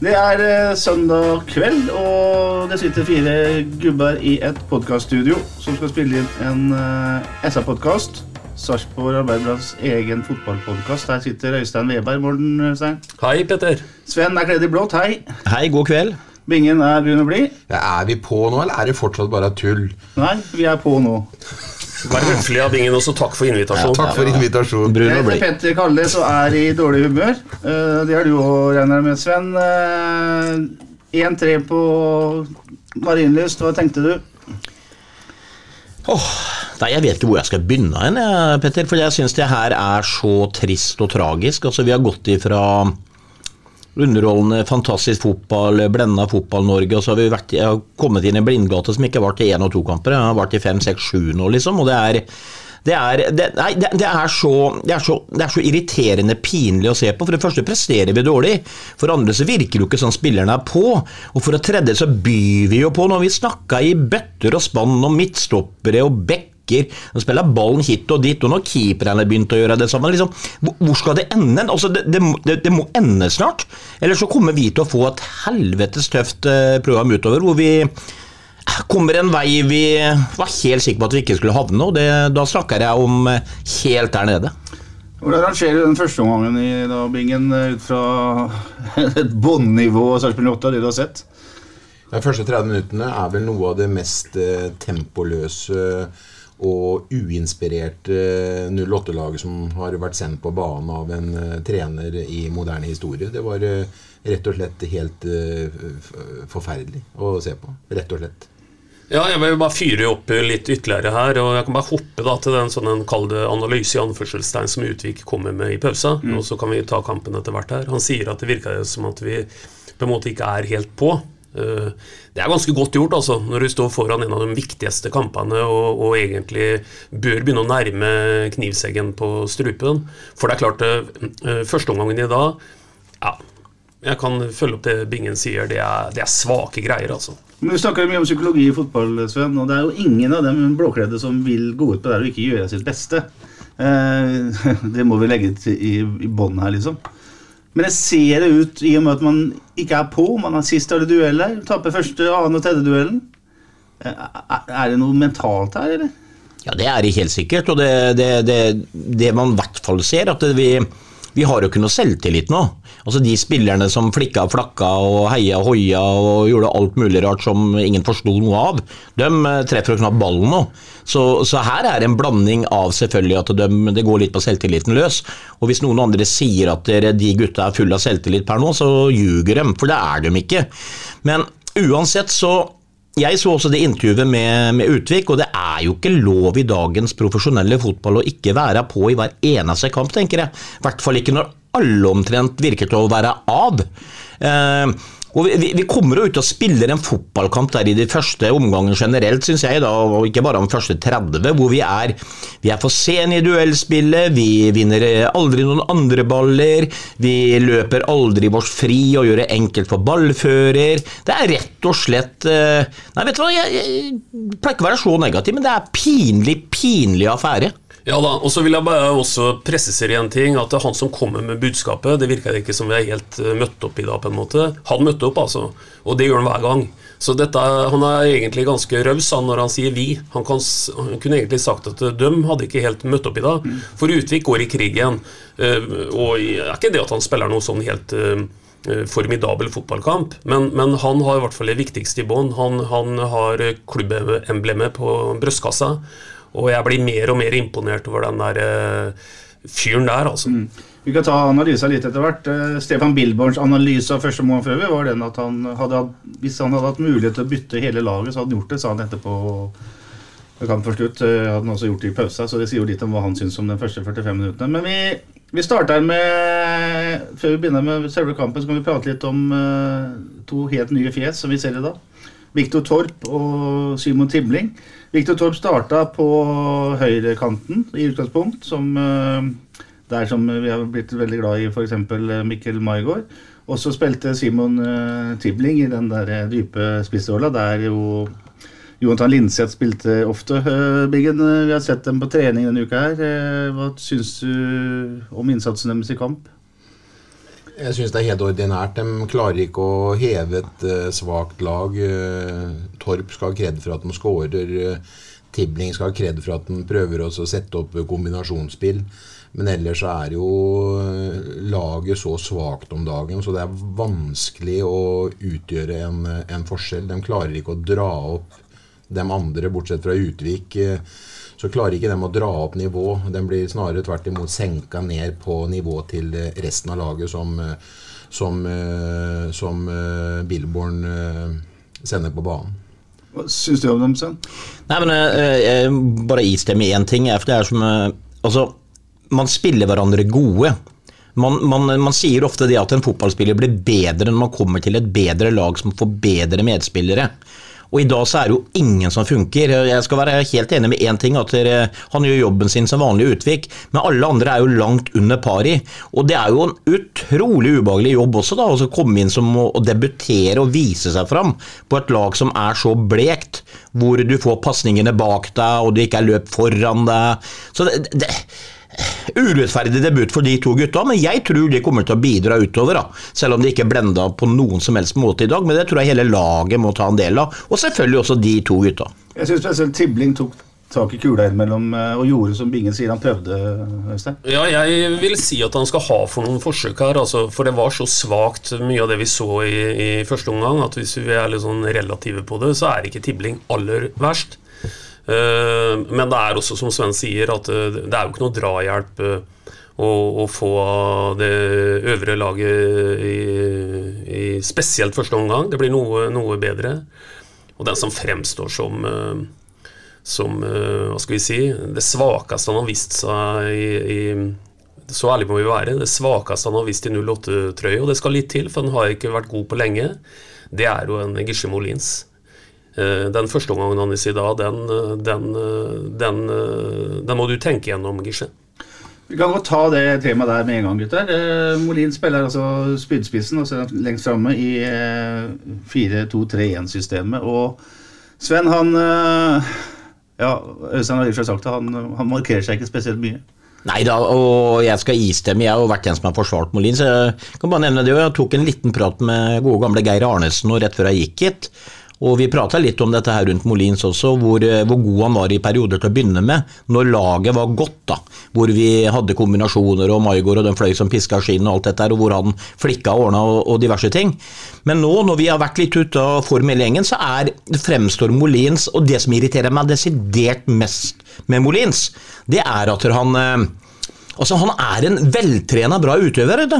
Det er eh, søndag kveld, og det sitter fire gubber i et podkaststudio som skal spille inn en eh, SA-podkast. Sarpsborg Arbeiderblads egen fotballpodkast. Her sitter Øystein Weberg. Morten, Øystein. Hei, Petter. Sven er kledd i blått. Hei. Hei, god kveld. Bingen er brun og blid. Ja, er vi på nå, eller er det fortsatt bare tull? Nei, vi er på nå. Vær høflig av Bingen, også takk for invitasjonen. Takk for invitasjonen. Brun Jeg og heter blid. Petter Kalles og er i dårlig humør. Eh, Det har du òg, regner jeg med, Sven. Eh, 1-3 på Marienlyst. Hva tenkte du? Oh, nei, Jeg vet ikke hvor jeg skal begynne, hen, Petter. For jeg syns det her er så trist og tragisk. Altså, Vi har gått ifra underholdende, fantastisk fotball, blenda Fotball-Norge, og så har vi vært, jeg har kommet inn i en blindgate som ikke har vært i én og to kamper. Jeg har vært i fem, seks, sju nå, liksom. Og det er det er, det, nei, det, det, er så, er så, det er så irriterende pinlig å se på. For det første presterer vi dårlig. For det andre så virker det jo ikke sånn spillerne er på. Og for det tredje så byr vi jo på når vi snakka i bøtter og spann om midtstoppere og backer. De spiller ballen hit og dit, og når keeperne begynte å gjøre det samme liksom, hvor, skal det ende? Altså, det, det, det, det må ende snart. Eller så kommer vi til å få et helvetes tøft eh, program utover, hvor vi kommer en vei vi var helt sikre på at vi ikke skulle havne, og det, da snakker jeg om eh, helt der nede. Hvordan rangerer du den første omgangen i da, Bingen eh, ut fra et båndnivå Sarpsborg 8 av det du har sett? De første 30 minuttene er vel noe av det mest eh, tempoløse og uinspirerte 08-laget som har vært sendt på banen av en eh, trener i moderne historie. Det var eh, rett og slett helt eh, forferdelig å se på. Rett og slett. Ja, jeg vil bare fyre opp litt ytterligere her, og jeg kan bare hoppe da til den sånn kalde analyse i anførselstegn som Utvik kommer med i pausa, og så kan vi ta kampen etter hvert her. Han sier at det virker som at vi på en måte ikke er helt på. Eh, Det er ganske godt gjort, altså, når du står foran en av de viktigste kampene og, og egentlig bør begynne å nærme knivseggen på strupen. For det er klart, uh, førsteomgangen i dag Ja, jeg kan følge opp det Bingen sier, det er, det er svake greier, altså. Men Vi snakker mye om psykologi i fotball, Sven, og det er jo ingen av dem blåkledde som vil gå ut på det og ikke gjøre sitt beste. Eh, det må vi legge i, i bånn her, liksom. Men det ser det ut i og med at man ikke er på. Man har sist alle dueller. Taper første, annen og tredje duellen. Eh, Er er det noe mentalt her, eller? Ja, det er det helt sikkert, og det, det, det, det man i hvert fall ser, at vi, vi har jo ikke noe selvtillit nå. Altså De spillerne som flikka og flakka og heia og hoia og gjorde alt mulig rart som ingen forsto noe av, de eh, treffer jo knapt ballen nå. Så, så her er en blanding av selvfølgelig at de, det går litt på selvtilliten løs. Og hvis noen andre sier at de gutta er fulle av selvtillit per nå, så ljuger de, for det er de ikke. Men uansett så jeg så også det intervjuet med, med Utvik, og det er jo ikke lov i dagens profesjonelle fotball å ikke være på i hver eneste kamp, tenker jeg. I hvert fall ikke når alle omtrent virker til å være av. Eh, og vi, vi- kommer jo ut og spiller en fotballkamp der i de første omgangene generelt, syns jeg, da, og ikke bare de første 30, hvor vi er, vi er for sene i duellspillet, vi vinner eh, aldri noen andre baller, vi løper aldri vårt fri og gjør det enkelt for ballfører. Det er rett og slett eh, Nei, vet du hva, jeg, jeg pleier ikke å være så negativ, men det er pinlig, pinlig affære. Ja da, og så vil jeg bare også presisere en ting, at det er han som kommer med budskapet, det virker ikke som vi er helt eh, møtt opp i dag, på en måte. Han møtte opp, altså, og det gjør han hver gang. Så dette, han er egentlig ganske raus når han sier 'vi'. Han, kan, han kunne egentlig sagt at 'døm' hadde ikke helt møtt opp i dag. For Utvik går i krigen, igjen og det er ikke det at han spiller noe sånn helt eh, eh, formidabel fotballkamp, men, men han har i hvert fall det viktigste i bånn. Han, han har eh, klubbemblemet på brystkassa, og jeg blir mer og mer imponert over den der eh, fyren der, altså. Vi kan ta analysa litt etter hvert. Eh, Stefan Bilborns analyse av første måned før var den at han hadde, hvis han hadde hatt mulighet til å bytte hele laget, så hadde han gjort det, sa han etterpå. Kan for slutt, eh, hadde han også gjort det i pausa, så det sier jo litt om hva han syns om den første 45 minuttene. Men vi, vi starter med Før vi begynner med selve kampen, så kan vi prate litt om to helt nye fjes som vi ser i dag. Viktor Torp og Simon Tibling. Viktor Torp starta på høyrekanten i utgangspunkt, som, uh, der som vi har blitt veldig glad i f.eks. Mikkel Maigård. Og så spilte Simon uh, Tibling i den der eh, dype spissrolla, der jo Jonathan Linseth spilte ofte. Uh, Biggen, eh, vi har sett dem på trening denne uka her. Eh, Hva syns du om innsatsen deres i kamp? Jeg syns det er helt ordinært. De klarer ikke å heve et uh, svakt lag. Eh, Torp skal ha kred for at de skårer. eh, Tibling skal ha kred for at han prøver å sette opp kombinasjonsspill. Men ellers er jo eh, laget så svakt om dagen, så det er vanskelig å utgjøre en, en forskjell. De klarer ikke å dra opp de andre, bortsett fra Utvik. eh, Så klarer ikke dem å dra opp nivå. Den blir snarere tvert imot senka ned på nivå til eh, resten av laget, som, eh, som, eh, som Billborn sender på banen. Hva syns du om dem, Sønn? Nei, men Jeg, jeg bare istemme én ting. For det er som Altså, man spiller hverandre gode. Man, man, man sier ofte det at en fotballspiller blir bedre når man kommer til et bedre lag som får bedre medspillere. Og i dag så er det jo ingen som funker. Jeg skal være helt enig med én ting, at han gjør jobben sin som vanlig Utvik, men alle andre er jo langt under pari. Og det er jo en utrolig ubehagelig jobb også, da, å komme inn som å, debutere og vise seg fram på et lag som er så blekt, hvor du får pasningene bak deg, og det ikke er løp foran deg. Så det, det Urettferdig debut for de to gutta, men jeg tror de kommer til å bidra utover. da. Selv om de ikke blenda på noen som helst måte i dag, men det tror jeg hele laget må ta en del av. Og selvfølgelig også de to gutta. Jeg syns spesielt Tibling tok tak i kula innimellom eh, og gjorde som Bingen sier han prøvde, Øystein. Ja, jeg vil si at han skal ha for noen forsøk her, altså, for det var så svakt mye av det vi så i, i første omgang, at hvis vi er litt sånn relative på det, så er ikke Tibling aller verst. Eh, men det er også, som Sven sier, at eh, det er jo ikke noe drahjelp eh, å, få det øvre laget i, i spesielt første omgang. Det blir noe, noe bedre. Og den som fremstår som som hva skal vi si, det svakeste han har vist seg i, i Så ærlig må vi være. Det svakeste han har vist i 08-trøya, og det skal litt til, for han har ikke vært god på lenge, det er jo en Gisje Molins. Eh, Den første omgangen hans i dag, den, eh, den, eh, den, den må du tenke gjennom, Gisje. Vi kan godt ta det temaet der med en gang, gutter. Eh, Molin spiller altså spydspissen og altså lengst framme i eh, 4-2-3-1-systemet. Og Sven, han Ja, Øystein har i og for seg sagt det, han, han markerer seg ikke spesielt mye. Nei da, og jeg skal istemme. Jeg har vært den som har forsvart Molin, så jeg kan bare nevne det. og Jeg tok en liten prat med gode gamle Geir Arnesen nå rett før jeg gikk hit. Og vi prata litt om dette her rundt Molins også, hvor, eh, hvor god han var i perioder til å begynne med, når laget var godt, da. Hvor vi hadde kombinasjoner og Maigård og den fløy som piska skinn og alt dette her, og hvor han flikka og ordna og, og diverse ting. Men nå, når vi har vært litt ute av form i gjengen, så er fremstår Molins, og det som irriterer meg desidert mest med Molins, det er at han eh, Altså, han er en veltrena bra utøver. vet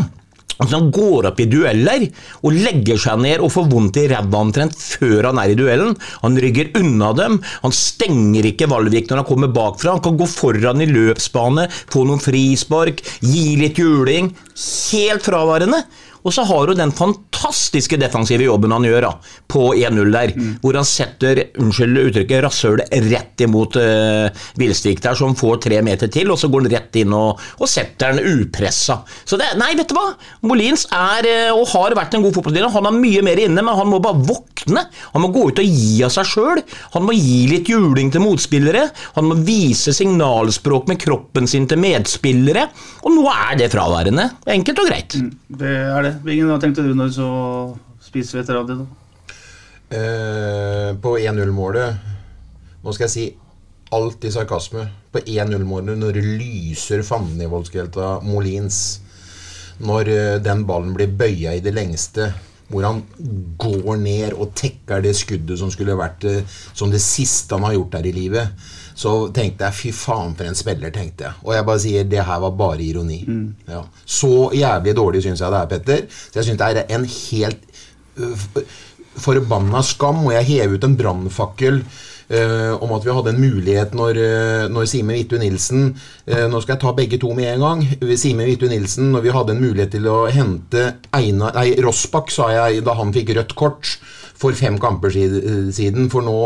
Altså, han går opp i dueller og legger seg ned og får vondt i ræva omtrent før han er i duellen. Han rygger unna dem. Han stenger ikke Valvik når han kommer bakfra. Han kan gå foran i løpsbane, få noen frispark, gi litt juling. Helt fraværende. Og så har du den fantastiske defensive jobben han gjør da, på 1-0 der, hvor han setter unnskyld uttrykket, rasshølet rett imot uh, Vilsvik der, som får tre meter til, og så går han rett inn og, og setter den upressa. Så det, nei, vet du hva? Molins er eh, og har vært en god fotballspiller. Han har mye mer inne, men han må bare våkne. Han må gå ut og gi av seg sjøl. Han må gi litt juling til motspillere. Han må vise signalspråk med kroppen sin til medspillere. Og nå er det fraværende. Enkelt og greit. Det er det. Bingen, hva tenkte du når du så Spiser spissveteran? Eh, på 1-0-målet Nå skal jeg si alt i sarkasme. På 1-0-målet når det lyser fanden i Voldskelta Molins. Når eh, den ballen blir bøya i det lengste. Hvor han går ned og tekker det skuddet som skulle vært eh, som det siste han har gjort der i livet. Så tenkte jeg fy faen for en spiller, tenkte jeg. Og jeg bare sier det her var bare ironi. Ja. Så jævlig dårlig syns jeg det er, Petter. Så jeg syns det er en helt uh, forbanna skam, og jeg hever ut en brannfakkel Uh, om at vi hadde en mulighet når, uh, når Simen Vittu Nilsen uh, Nå skal jeg ta begge to med en gang. Simen Vittu Nilsen, når vi hadde en mulighet til å hente Einar Nei, Rossbakk, sa jeg da han fikk rødt kort for fem kamper siden. For nå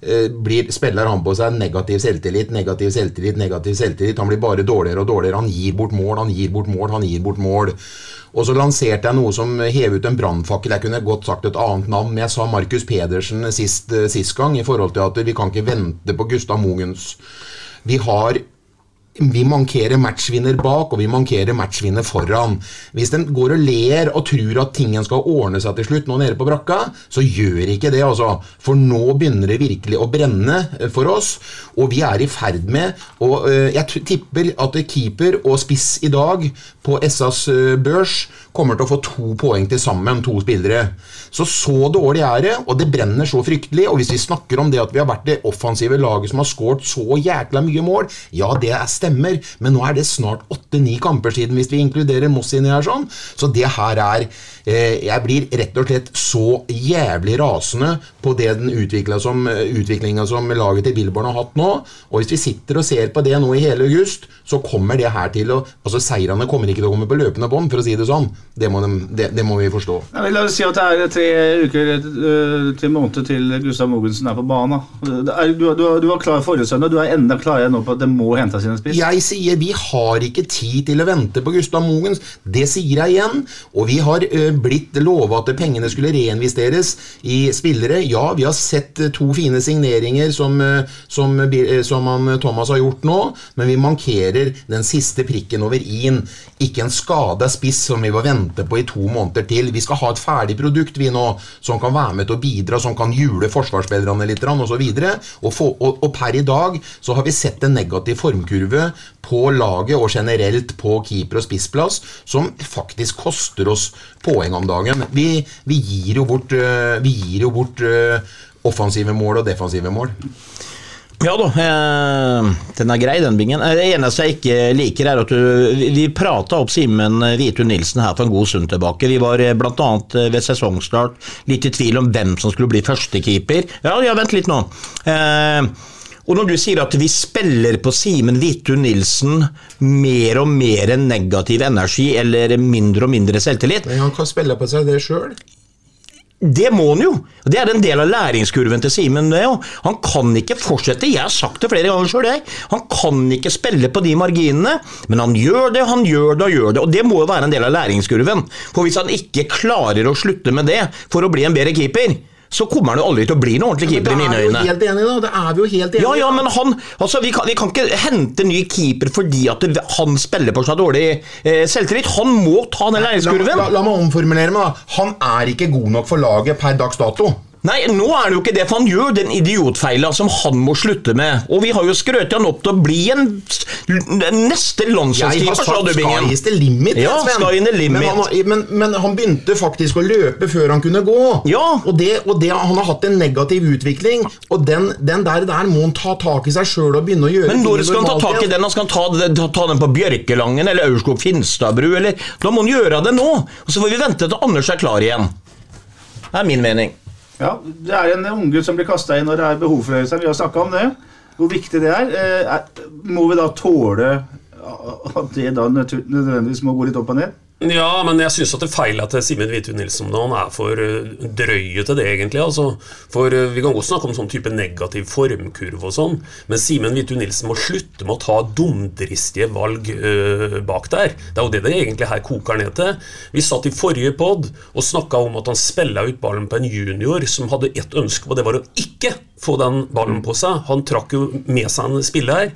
eh, blir, spiller han på seg negativ selvtillit, negativ selvtillit, negativ selvtillit. Han blir bare dårligere og dårligere. Han gir bort mål, han gir bort mål, han gir bort mål. Og så lanserte jeg noe som hev ut en brannfakkel. Jeg kunne godt sagt et annet navn, men jeg sa Markus Pedersen sist, eh, sist gang i forhold til at vi kan ikke vente på Gustav Mogens. Vi har vi mankerer matchvinner bak, og vi mankerer matchvinner foran. Hvis den går og ler og tror at tingen skal ordne seg til slutt nå nede på brakka, så gjør ikke det, altså. For nå begynner det virkelig å brenne eh, for oss, og vi er i ferd med og eh, Jeg tipper at keeper og spiss i dag på SAs eh, børs kommer til å få to poeng til sammen, to spillere. Så så dårlig er det, og det brenner så fryktelig. Og hvis vi snakker om det at vi har vært det offensive laget som har skåret så jækla mye mål, ja, det er stemmer, men nå er det snart åtte-ni kamper siden hvis vi inkluderer Moss inni her sånn. Så det her er eh, Jeg blir rett og slett så jævlig rasende på det den som, utviklinga som laget til Billborn har hatt nå. Og hvis vi sitter og ser på det nå i hele august, så kommer det her til å Altså, seirene kommer ikke til å komme på løpende bånd, for å si det sånn. Det må, de, det, det må vi forstå. Ja, La oss si at det er tre uker øh, til måneder til Gustav Mogensen er på banen. du, du, du var klar forrige søndag, du er enda klarere nå på at det må hentes inn en spiss. Jeg sier vi har ikke tid til å vente på Gustav Mogens. Det sier jeg igjen. Og vi har ø, blitt lova at pengene skulle reinvesteres i spillere. Ja, vi har sett to fine signeringer som, som, som Thomas har gjort nå, men vi mankerer den siste prikken over i-en. Ikke en skada spiss som vi må vente på i to måneder til. Vi skal ha et ferdig produkt vi nå, som kan være med til å bidra, som kan jule forsvarsspillerne litt og så videre. Og, og, per i dag så har vi sett en negativ formkurve på laget og generelt på keeper- og spissplass som faktisk koster oss poeng om dagen. Vi, vi gir jo bort, øh, vi gir jo bort øh, offensive mål og defensive mål. Ja da, eh, den er grei den bingen. Eh, Det eneste jeg ikke liker er at du, vi- prata opp Simen Hvitu Nilsen her for en god stund tilbake. Vi var bl.a. eh, ved sesongstart litt i tvil om hvem som skulle bli førstekeeper. Ja, ja, vent litt nå. Og når du sier at vi spiller på Simen Hvitu Nilsen mer og mer negativ energi eller mindre og mindre selvtillit, Men han kan spille på seg det sjøl. Det må han jo. Det er en del av læringskurven til Simen. Han kan ikke fortsette, jeg har sagt det flere ganger sjøl. Han kan ikke spille på de marginene, men han gjør det, han gjør det og gjør det. Og det må jo være en del av læringskurven. For hvis han ikke klarer å slutte med det for å bli en bedre keeper, så kommer han jo aldri til å bli noen ordentlig keeper i mine øyne. helt enige, da. Det er vi jo helt enige Ja, ja, men han, altså, vi, kan, vi kan ikke hente ny keeper fordi at det, han spiller på seg dårlig eh, selvtillit. Han må ta den La, la, la meg omformulere meg. da. Han er ikke god nok for laget per dags dato. Nei, nå er det jo ikke det, for han gjør den idiotfeila som han må slutte med. Og vi har jo skrøt han opp til å bli en neste har sa Dubbingen. sky is the limit. Ja, Sven. the limit. Men, han, men, men han begynte faktisk å løpe før han kunne gå. Ja. Og, det, og det, han har hatt en negativ utvikling, og den, den der, der må han ta tak i seg sjøl og begynne å gjøre Men når skal han ta tak i den? den? Skal han ta, ta, ta den på Bjørkelangen eller Aurskog-Finstadbru? eller Da må han gjøre det nå. Og så får vi vente til Anders er klar igjen. Det er min mening. Ja, Det er en unggutt som blir kasta inn når det er behov for det. Vi har snakka om det. Hvor viktig det er. Eh, er. Må vi da tåle at det da nødvendigvis må gå litt opp og ned? Ja, men jeg syns at det feila til Simen Hvithun Nilsen da han er for uh, drøye til det, egentlig. Altså. For uh, Vi kan godt snakke om sånn type negativ formkurve og sånn, men Simen Hvithun Nilsen må slutte med å ta dumdristige valg øh, bak der. Det er jo det det egentlig her koker ned til. Vi satt i forrige pod og snakka om at han spilla ut ballen på en junior som hadde ett ønske, og det var å ikke få den ballen på seg. Han trakk jo med seg en spiller.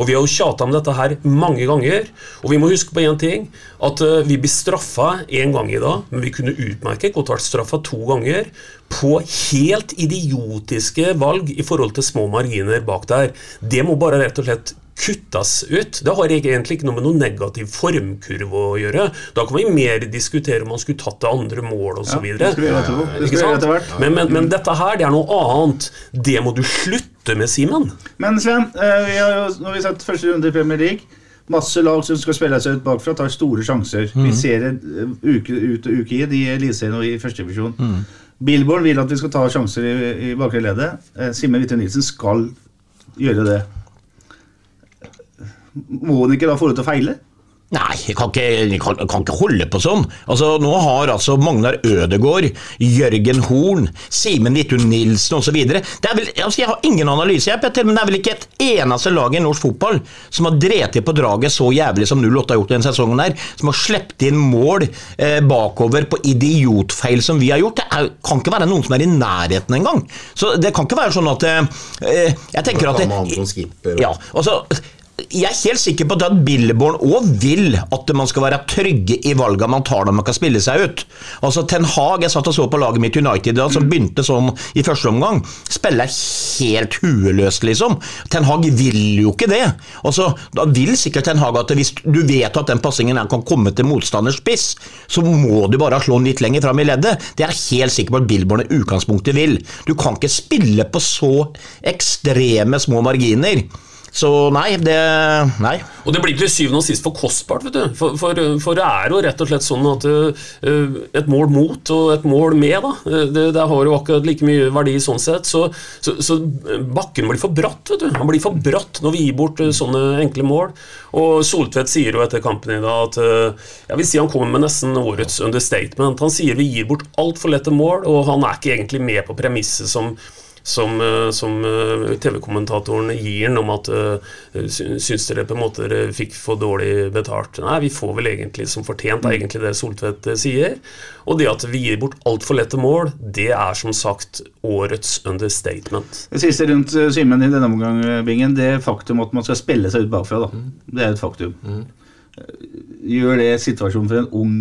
Og vi har jo tjata om dette her mange ganger. Og vi må huske på én ting, at eh, vi blir straffa én gang i dag, men vi kunne utmerket godt vært straffa to ganger på helt idiotiske valg i forhold til små marginer bak der. Det må bare rett og slett kuttes ut. Det har egentlig ikke noe med noen negativ formkurve å gjøre. Da kan vi mer diskutere om man skulle tatt det andre målet osv. Ja, vi vi. Men, men, men dette her, det er noe annet. Det må du slutte med, Simen. Men Sven, eh, vi har jo, nå har sett første runde i Premier League. Masse lag som skal spille seg ut bakfra, tar store sjanser. Vi ser det eh, uke ut og uke inn i Eliteserien og i førstedivisjon. Mm. Billborn vil at vi skal ta sjanser i, i bakre leddet. Eh, Simen Hvitte Nilsen skal gjøre det. Må han ikke da få det til å feile? Nei, jeg kan ikke, jeg kan, jeg kan ikke holde på sånn. Altså, Nå har altså Magnar Ødegård, Jørgen Horn, Simen Nittu-Nilsen, osv. Altså, jeg har ingen analyse, jeg, Petter, men det er vel ikke et eneste lag i norsk fotball som har drept på draget så jævlig som 08 har gjort denne sesongen, her, som har sluppet inn mål eh, bakover på idiotfeil som vi har gjort. Det er, kan ikke være noen som er i nærheten engang. Så det kan ikke være sånn at eh, Jeg tenker at ja, altså jeg er helt sikker på at Billborn òg vil at man skal være trygge i valgene man tar når man kan spille seg ut. Altså Ten Hag, Jeg satt og så på laget mitt United da, som begynte sånn i første omgang. Spiller helt hueløst, liksom. Ten Hag vil jo ikke det. Altså, Da vil sikkert Ten Hag at hvis du vet at den passingen kan komme til motstanders spiss, så må du bare slå den litt lenger fram i leddet. Det er jeg helt sikker på at Billborn i utgangspunktet vil. Du kan ikke spille på så ekstreme små marginer. Så nei, det Nei. Og det blir til syvende og sist for kostbart, vet du. For, for, for det er jo rett og slett sånn at uh, et mål mot og et mål med, da, uh, det, det, har jo akkurat like mye verdi sånn sett. Så, så, så, bakken blir for bratt, vet du. Han blir for bratt når vi gir bort uh, sånne enkle mål. Og Soltvedt sier jo etter kampen i dag at Jeg vil si han kommer med nesten årets understatement. Han sier vi gir bort altfor lette mål, og han er ikke egentlig med på premisset som som, som TV-kommentatoren gir den om at uh, Syns dere på en måte dere fikk for dårlig betalt? Nei, vi får vel egentlig som fortjent, er egentlig det Soltvedt sier. Og det at vi gir bort altfor lette mål, det er som sagt årets understatement. Det siste rundt Simen i denne omgang, Bingen, det er faktum at man skal spille seg ut bakfra. da. Det er et faktum. Mm gjør det situasjonen for en ung,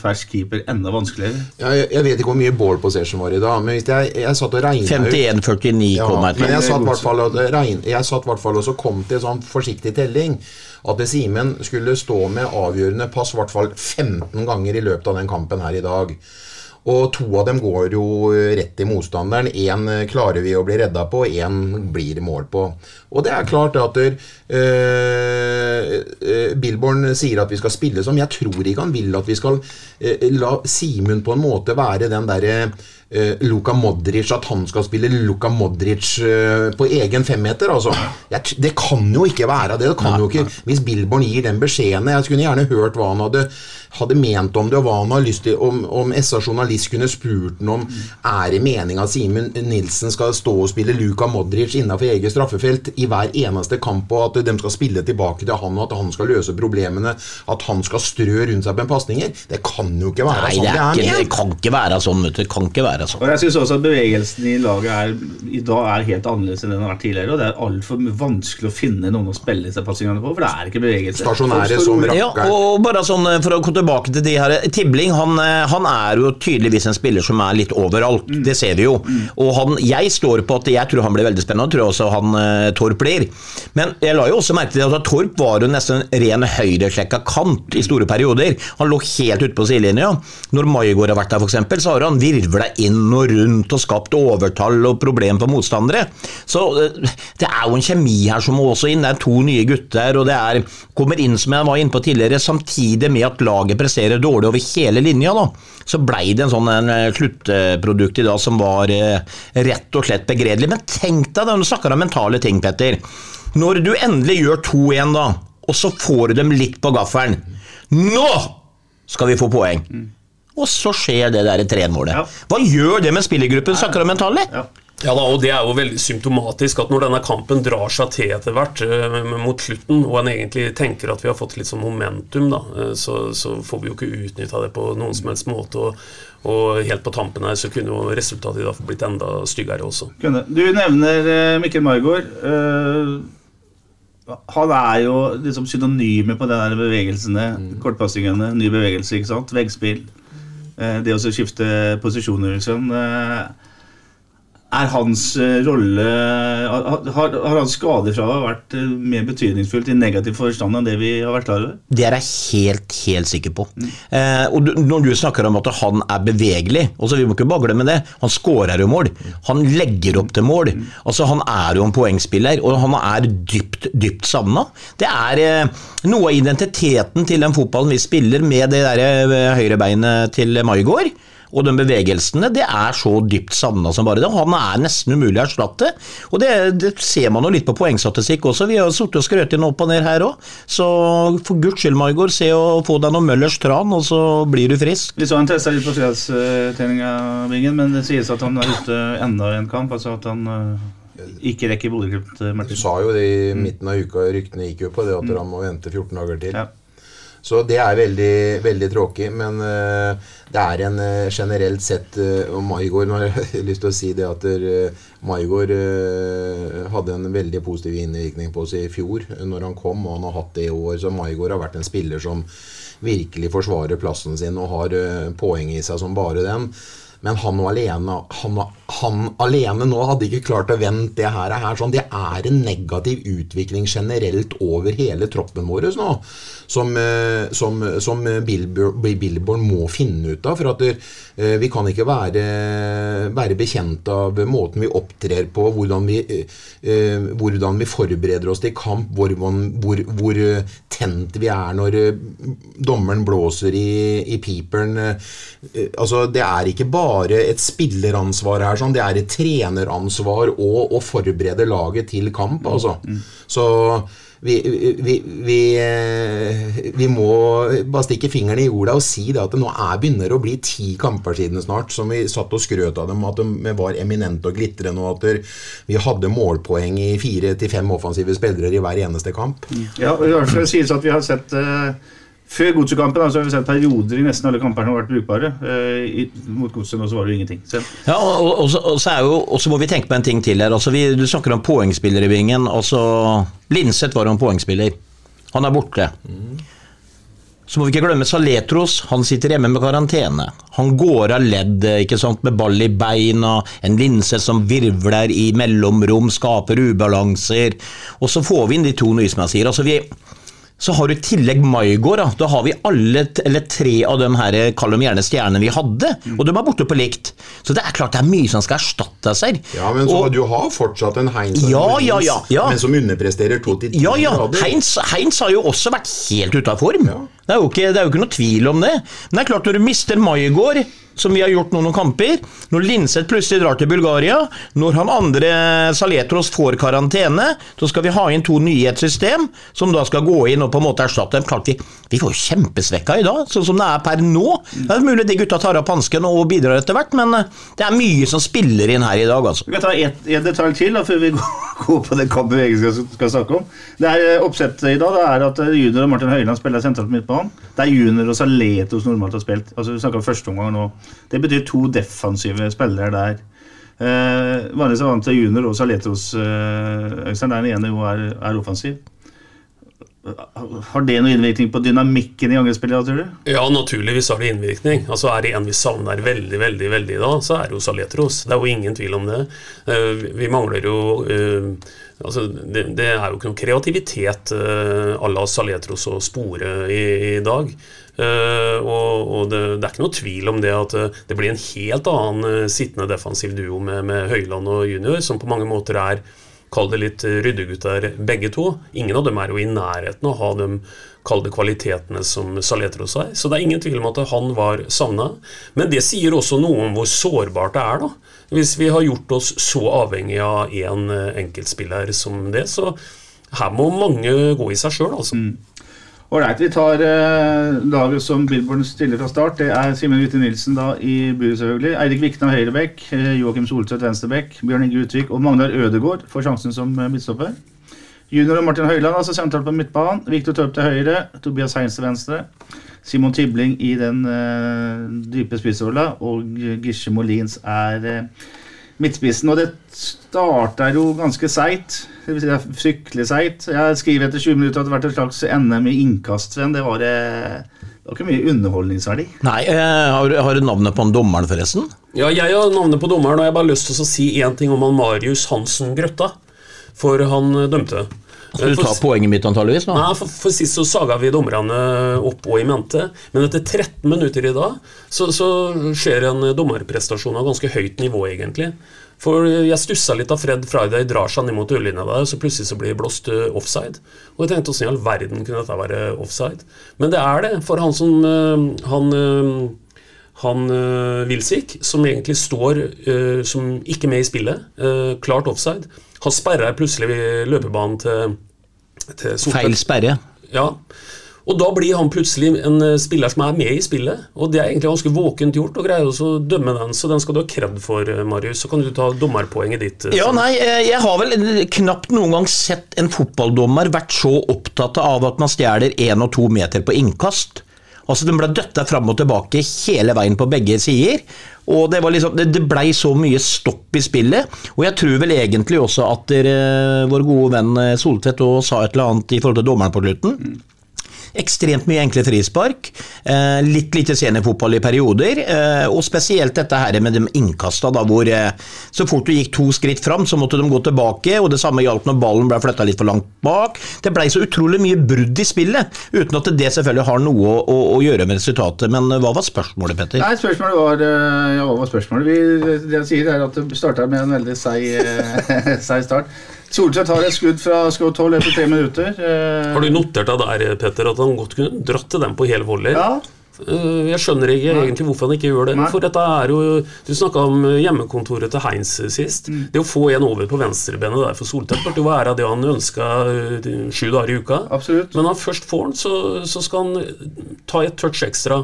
fersk keeper enda vanskeligere? Ja, jeg, jeg, vet ikke hvor mye ball possession var i dag, men hvis jeg, jeg satt og regna 51-49 ja, kom jeg til. Men jeg satt i hvert fall og regn, så kom til sånn forsiktig telling at Simen skulle stå med avgjørende pass i hvert fall 15 ganger i løpet av den kampen her i dag. Og to av dem går jo rett i motstanderen. Én klarer vi å bli redda på, én blir mål på. Og det er klart at uh, Billborn sier at vi skal spille som. Jeg tror ikke han vil at vi skal uh, la Simen på en måte være den derre Luka Modric, at han skal spille Luka Modric på egen femmeter. Altså. Det kan jo ikke være det. det kan jo ikke, hvis Billborn gir den beskjeden Jeg skulle gjerne hørt hva han hadde, hadde ment om det, og hva han har lyst til Om, om SA Journalist kunne spurt ham om Er det meninga at Simen Nilsen skal stå og spille Luka Modric innenfor eget straffefelt i hver eneste kamp, og at de skal spille tilbake til han, og at han skal løse problemene, at han skal strø rundt seg en pasninger. Det kan jo ikke være Nei, sånn det, det er er. ikke, det kan ikke være sånn. vet du. Det kan ikke være sånn. Og jeg synes også at Bevegelsen i laget er, i dag er helt annerledes enn den har vært tidligere. Og det er altfor vanskelig å finne noen å spille disse passingene på, for det er ikke bevegelse. Stasjonære som rakker. Ja, og bare sånn eh, For å gå tilbake til de her Tibling han, eh, han er jo tydeligvis en spiller som er litt overalt. Det ser vi jo. Og han, jeg står på at jeg tror han blir veldig spennende, og tror også han eh, Torp blir. Men jeg la jo også merke til at Torp var jo nesten ren høyreslekka kant i store perioder. Han lå helt ute på sidelinja. Når Maigård har vært der, f.eks., så har han virvla inn og rundt og skapt overtall og problem for motstandere. Så eh, det er jo en kjemi her som må også inn. Det er to nye gutter, og det er, kommer inn, som jeg var inne på tidligere, samtidig med at laget presterer dårlig over hele linja. da, Så blei det en sånn en, eh, sluttprodukt i dag som var eh, rett og slett begredelig. Men tenk deg da, du snakker om mentale ting, Petter. Når du endelig gjør 2-1, da, og så får du dem litt på gaffelen. Nå skal vi få poeng! Og så skjer det der 3-1-målet. Ja. Hva gjør det med spillergruppen sakramentale? Ja. Ja da, og Det er jo veldig symptomatisk at når denne kampen drar seg til etter hvert eh, mot slutten, og en egentlig tenker at vi har fått litt sånn momentum, da, eh, så, så får vi jo ikke utnytta det på noen som helst måte. Og, og helt på tampen her så kunne jo resultatet i dag blitt enda styggere også. Kunne. Du nevner eh, Mikkel Margaard. Han er jo liksom synonyme på de bevegelsene. Kortpassingene, ny bevegelse, ikke sant? Veggspill. Eh, det å skifte posisjoner, liksom. Er hans eh, rolle har, har, hans skadefravær vært eh, mer betydningsfullt i negativ forstand enn det vi har vært klar over? Det er jeg helt, helt sikker på. Eh, og du, Når du snakker om at han er bevegelig, også vi må ikke bare glemme det, han skårer jo mål. Han legger opp til mål. Altså Han er jo en poengspiller, og han er dypt, dypt savna. Det er eh, noe av identiteten til den fotballen vi spiller med det der eh, høyrebeinet til Maigård. Og de bevegelsene, det er så dypt savna som bare det. Han er nesten umulig å erstatte. Og det, det ser man jo litt på poengstatistikk også. Vi har sittet og skrøt inn opp og ned her òg. Så for guds skyld, Maigård, se å få deg noe Møllers tran, og så blir du frisk. Vi så han testa litt på fredagstreninga, Bingen, men det sies at han er ute enda i en kamp. Altså at han eh, ikke rekker Bodø-Glimt, Martin. Du sa jo det i midten av uka, ryktene gikk jo på det at han må vente 14 dager til. Ja. Så det er veldig, veldig tråkig. Men eh, det er en eh, generelt sett uh, Og Maigård Nå har jeg lyst til å si det at Maigård eh, hadde en veldig positiv innvirkning på oss i fjor når han kom, og han har hatt det i år. Så Maigård har vært en spiller som virkelig forsvarer plassen sin og har eh, poeng i seg som bare den. Men han, og alene, han, han alene nå hadde ikke klart å vente det her. her sånn. Det er en negativ utvikling generelt over hele troppen vår nå, som, eh, som, som Billboard, Billboard må finne ut av. For at eh, vi kan ikke være, være bekjent av måten vi opptrer på, hvordan vi, eh, hvordan vi forbereder oss til kamp, hvor, hvor, hvor tent vi er når dommeren blåser i, i piperen. Altså, det er ikke bare et spilleransvar her, sånn. det er et treneransvar å, å forberede laget til kamp. Altså. Så vi, vi, vi, vi, må bare stikke fingeren i jorda og si det at det nå er begynner å bli ti kamper siden snart som vi satt og skrøt av dem, at de var eminente og glitrende, og at vi hadde målpoeng i fire til fem offensive spillere i hver eneste kamp. Ja, og det hvert sies at vi har sett uh før godsekampen altså, har vi sett perioder i nesten alle kampene har vært brukbare. Eh, i, mot godset nå så var det jo ingenting. Så. Ja, og, og, og, så jo, og, så må vi tenke på en ting til her. Altså, vi, du snakker om poengspillere i vingen. Altså, Linseth var jo en poengspiller. Han er borte. Mm. Så må vi ikke glemme Saletros. Han sitter hjemme med karantene. Han går av ledd ikke sant, med ball i beina. En Linseth som virvler i mellomrom, skaper ubalanser. Og så får vi inn de to som jeg sier. Altså, vi så har du i tillegg Maigård. Da. da har vi alle, eller tre av de her kall dem gjerne stjernene vi hadde, mm. og de er borte på likt. Så det er klart det er mye som skal erstatte seg. Ja, men så og, du har fortsatt en Heinz, ja, ja, ja, ja. men som underpresterer to til ti ja, ja. Heinz, Heinz, har jo også vært helt ute av form. Det, er ikke, det, er jo ikke, noe tvil om det. Men det er klart når du mister Maigård som vi har gjort noen kamper. Når Linseth plutselig drar til Bulgaria, når han andre Saletros får karantene, så skal vi ha inn to nye i et system, som da skal gå inn og på en måte erstatte dem. Klart vi, vi får jo kjempesvekka i dag, sånn som det er per nå. Det er mulig de gutta tar opp hansken og bidrar etter hvert, men eh, det er mye som spiller inn her i dag, altså. Vi kan ta én detalj til da, før vi går på den kampen vi egentlig skal, snakke om. Det er eh, Oppsettet i dag det er at eh, junior og Martin Høiland spiller sentralt midtbanen. Det er junior og Saletros normalt har spilt. Altså Vi snakker om første omgang nå. Det betyr to defensive spillere der. Eh, vanligvis er vant til junior og Saletros eh, Øystein. Der den ene jo er, er offensiv. Har det noen innvirkning på dynamikken i angrepsspillet? tror du? Ja, naturligvis har det innvirkning. Altså Er det en vi savner veldig, veldig, veldig da, så er det jo Saletros. Det er jo ingen tvil om det. Uh, vi mangler jo uh, altså det, det, er jo ikke noe kreativitet uh, à la Saletros å spore i, i dag. Uh, og, og det, det, er ikke noe tvil om det at det blir en helt annen uh, sittende defensiv duo med, med, Høyland og Junior, som på mange måter er Kall det litt ryddegutter begge to. Ingen av dem er jo i nærheten av å ha de kall kvalitetene som Saletros har. Så det er ingen tvil om at han var savna. Men det sier også noe om hvor sårbart det er, da. Hvis vi har gjort oss så avhengig av én en enkeltspiller som det. Så her må mange gå i seg sjøl, altså. Mm. Ålreit, vi tar eh, laget som Billborn stiller fra start. Det er Simen Witte Nilsen da i buret, selvfølgelig. Eirik Vikna høyrebekk, eh, Joakim Soltvedt venstrebekk, Bjørn Inge Utvik og Magnar Ødegård får sjansen som eh, midtstopper. Junior og Martin Høiland altså sentralt på midtbanen. Viktor Torp til høyre, Tobias Heinz til venstre. Simon Tibling i den uh, dype spissrolla, og Gisje Molins er uh, midtspissen. Og det starta jo ganske seigt. Det, vil si fryktelig seigt. Jeg skriver etter 20 minutter at det har vært et slags NM i innkast. Det var, eh, det var ikke mye underholdningsverdi. Nei, eh, har, har, du navnet på han dommeren, forresten? Ja, jeg har navnet på dommeren, og jeg har bare lyst til å si én ting om han Marius Hansen Grøtta. For han dømte. Du ta poenget mitt, antageligvis? Nei, for, for, sist så saga vi dommerne opp og i mente. Men etter 13 minutter i dag så, så skjer en dommerprestasjon av ganske høyt nivå, egentlig. For jeg stussa litt av Fred Friday drar seg ned mot ørlinja der, så plutselig så blir det blåst eh, offside. Og jeg tenkte åssen i all verden kunne dette være offside? Men det er det, for han som eh, Han, eh, han Wilsvik, som egentlig står som ikke med i spillet. Klart offside. Han sperrer plutselig løpebanen til, til. Feil sperre. Ja. Og da blir han plutselig en spiller som er med i spillet. Og det er egentlig ganske våkent gjort å greie å dømme den, så den skal du ha kred for, Marius. Så kan du ta dommerpoenget ditt. Ja, nei, jeg har vel knapt noen gang sett en fotballdommer vært så opptatt av at man stjeler én og to meter på innkast. Altså Den ble døtta fram og tilbake hele veien på begge sider. Og Det, liksom, det, blei så mye stopp i spillet. Og jeg tror vel egentlig også at der, vår gode venn Soltvedt sa et eller annet i forhold til dommeren på slutten. Ekstremt mye enkle frispark. Eh, litt lite seniorfotball i perioder. Eh, og spesielt dette her med de innkasta, da, hvor eh, så fort du gikk to skritt fram, så måtte de gå tilbake. Og det samme gjaldt når ballen ble flytta litt for langt bak. Det blei så utrolig mye brudd i spillet, uten at det selvfølgelig har noe å, å gjøre med resultatet. Men hva var spørsmålet, Petter? Nei, spørsmålet var, ja, hva var spørsmålet? Vi, det jeg sier, er at det starta med en veldig seig start. Soltvedt har et skudd fra skudd 12 etter tre minutter. Eh, har du notert deg der, Petter, at han godt kunne dratt til dem på hel volley? Ja. Eh, jeg skjønner ikke Nei. egentlig hvorfor han ikke gjør det. Nei. For dette er jo Du snakka om hjemmekontoret til Heinz sist. Mm. Det å få en over på venstrebenet der for Soltvedt burde jo være det han ønska eh, sju dager i uka. Absolutt. Men når han først får den, så, så skal han ta et touch ekstra.